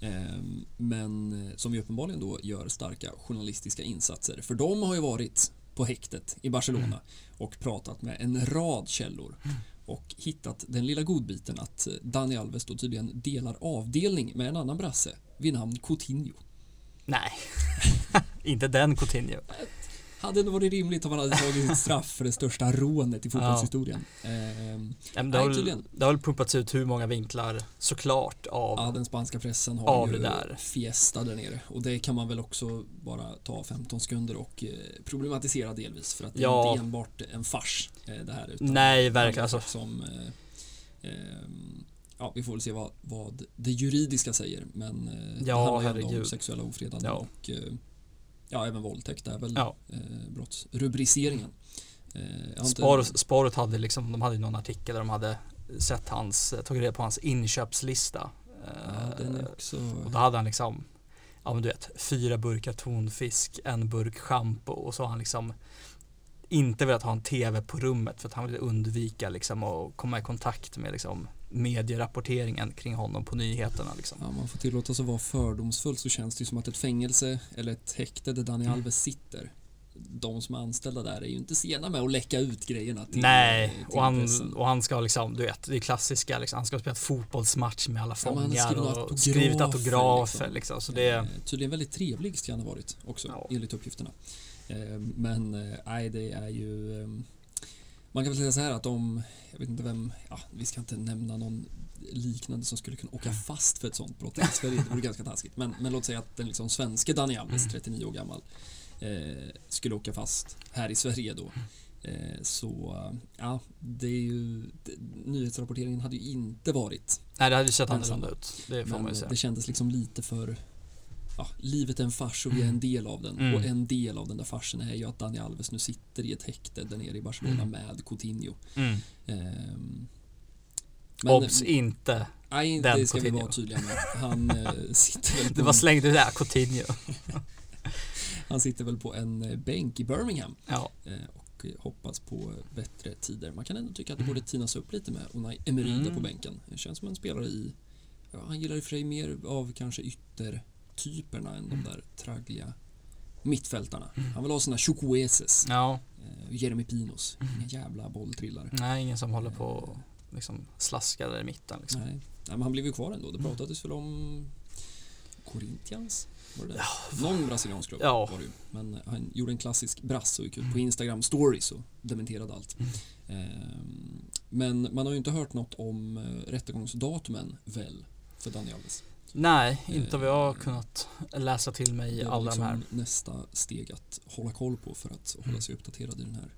Eh, men som vi uppenbarligen då gör starka journalistiska insatser. För de har ju varit på häktet i Barcelona och pratat med en rad källor och hittat den lilla godbiten att eh, Dani Alves då tydligen delar avdelning med en annan brasse vid namn Coutinho. Nej. Inte den Coutinho. Hade ändå varit rimligt om han hade tagit sitt straff för det största rånet i fotbollshistorien. Ehm, Ja, men det, har väl, det har väl pumpats ut hur många vinklar såklart av Ja, den spanska pressen har Av ju det där. fiesta där nere och det kan man väl också bara ta 15 sekunder och eh, problematisera delvis för att det är Ja. inte enbart en fars eh, det här utan Nej, verkligen, alltså. som eh, ehm, Ja, vi får väl se vad, vad det juridiska säger men eh, Ja, det handlar ju om sexuella ofredanden och eh, ja, även våldtäkt är väl Ja. eh, brottsrubriceringen. Eh, inte- Spar, Sparet hade liksom, de hade någon artikel där de hade sett hans, tagit reda på hans inköpslista. Ja, den är också... Och då hade han liksom, ja men du vet, fyra burkar tonfisk, en burk schampo och så har han liksom inte velat ha en tv på rummet för att han ville undvika liksom att komma i kontakt med liksom medierapporteringen kring honom på nyheterna liksom. Ja, man får tillåta sig att vara fördomsfull så känns det ju som att ett fängelse eller ett häkte där Dani Mm. Alves sitter de som är anställda där är ju inte sena med att läcka ut grejerna till, Nej, till och han, pressen. och han ska liksom, du vet, det är klassiska liksom, han ska spela ett fotbollsmatch med alla Ja, fångar skrivit och autografer, skrivit autografer liksom. liksom. Det, Eh, tydligen väldigt trevlig ska han ha varit också Ja. enligt uppgifterna. Eh, men eh, nej, det är ju eh, man kan väl säga så här att om, jag vet inte vem, ja, vi ska inte nämna någon liknande som skulle kunna åka fast för ett sånt brott i Sverige, det vore ganska taskigt. Men, men låt säga att den liksom svenske Dani Alves, 39 år gammal, eh, skulle åka fast här i Sverige då. Eh, så ja, det är ju, det, nyhetsrapporteringen hade ju inte varit nej det hade ju sett annorlunda ut. Det får man ju säga. det kändes liksom lite för ja, livet är en fars och vi är en del av den. Mm. Och en del av den där farsen är ju att Dani Alves nu sitter i ett häkte där nere i Barcelona Mm. med Coutinho. Mm. Ehm, Obs, inte. nej, den det ska vi Coutinho. vara tydliga med. Han eh, sitter väl Det var slängt ut där, Coutinho. han sitter väl på en eh, bänk i Birmingham Ja, eh, och hoppas på bättre tider. Man kan ändå tycka att det borde tinas upp lite med Unai Emery Mm. på bänken. Det känns som en spelare i, ja, han gillar i och för sig mer av kanske yttertyperna än de där traggliga mittfältarna. Han vill ha sina Chukwueses, ja. eh, Jeremy Pinos, inga jävla bolltrillare. Nej, ingen som håller på och liksom slaskar där i mitten liksom. Nej. Nej, men han blev ju kvar ändå. Det pratades väl om Corinthians? Var det det? Någon brasiliansk klubb Ja. var det ju. Men han gjorde en klassisk brass och gick ut på Instagram stories och dementerade allt. Ehm, Men man har ju inte hört något om eh, rättegångsdatumen väl för Dani Alves. Nej, inte vad jag har Eh, kunnat läsa till mig i alla de här. liksom nästa steg att hålla koll på för att hålla sig uppdaterad i den här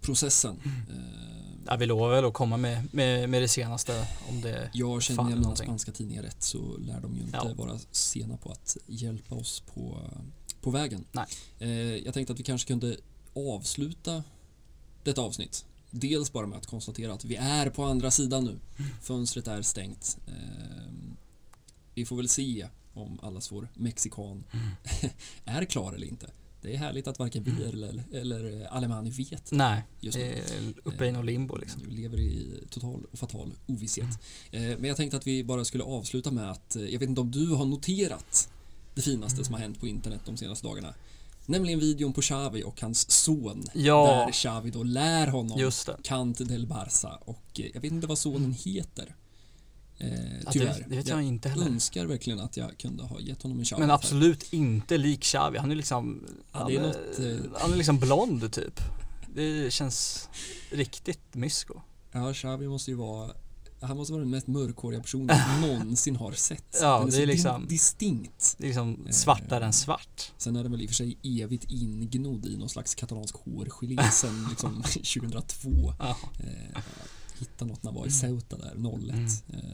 processen. Ehm, Ja, vi lovar väl att komma med, med, med det senaste om det. Jag känner igen mina spanska tidningar rätt så lär de ju inte Ja. vara sena på att hjälpa oss på, på vägen. Nej. Eh, jag tänkte att vi kanske kunde avsluta detta avsnitt. Dels bara med att konstatera att vi är på andra sidan nu. Fönstret är stängt. Eh, vi får väl se om allas vår mexikan är klar eller inte. Det är härligt att varken vi eller, eller Alemani vet Nej, just nu. uppe i någon limbo liksom. Vi lever i total och fatal ovisshet. Eh, Men jag tänkte att vi bara skulle avsluta med att, eh, jag vet inte om du har noterat det finaste som har hänt på internet de senaste dagarna. Nämligen videon på Xavi och hans son. Ja. Där Xavi då lär honom Just det. Kant del Barça och eh, jag vet inte vad sonen heter. Eh, Ja, tyvärr. det, vet jag inte heller. önskar verkligen att jag kunde ha gett honom en Xavi. Men absolut inte lik Xavi. Han är liksom, Ja, han, är är något, eh, han är liksom blond typ. Det känns riktigt mysko. Ja, Xavi måste ju vara han måste vara den mest mörkhåriga personen jag någonsin har sett. Ja, Den det är liksom- distinkt. Det är liksom Eh. svartare än svart. Sen är den väl i och för sig evigt ingnodd i någon slags katalansk hårgelé sen liksom 2002. Ja. Eh, hitta något när han var i Ceuta där, 01, Mm.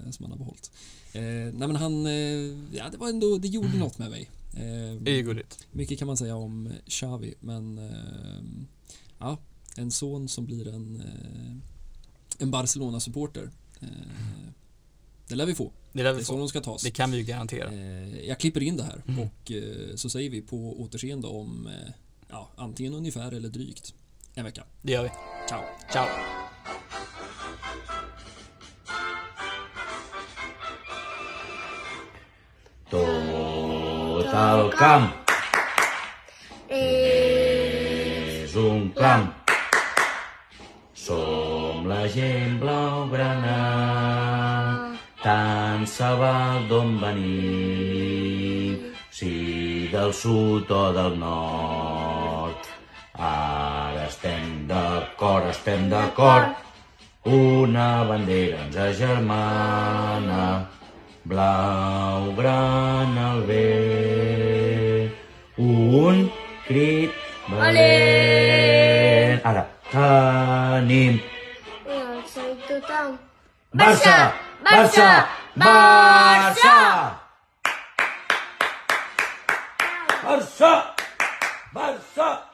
eh, som han har behållit. Eh, nej men han, eh, ja det var ändå, det gjorde något med mig. Det är Eh, ju gulligt. mycket kan man säga om Xavi, men eh, ja, en son som blir en, eh, en Barcelona-supporter. Eh, det lär vi få. Det, lär Det är så få. de ska tas. det kan vi ju garantera. Eh, jag klipper in det här Mm. och eh, så säger vi på återseende om eh, ja, antingen ungefär eller drygt en vecka. Det gör vi. Ciao! Ciao! Tot el camp és un camp. Som la gent blaugrana, tant se val d'on venim. Si del sud o del nord. Ara estem d'acord, estem d'acord. Una bandera ens agermana, blau, gran al bé. Un crit valent. Ara, tenim Una alça i tothom. Barça! Barça! Barça! Barça! Barça!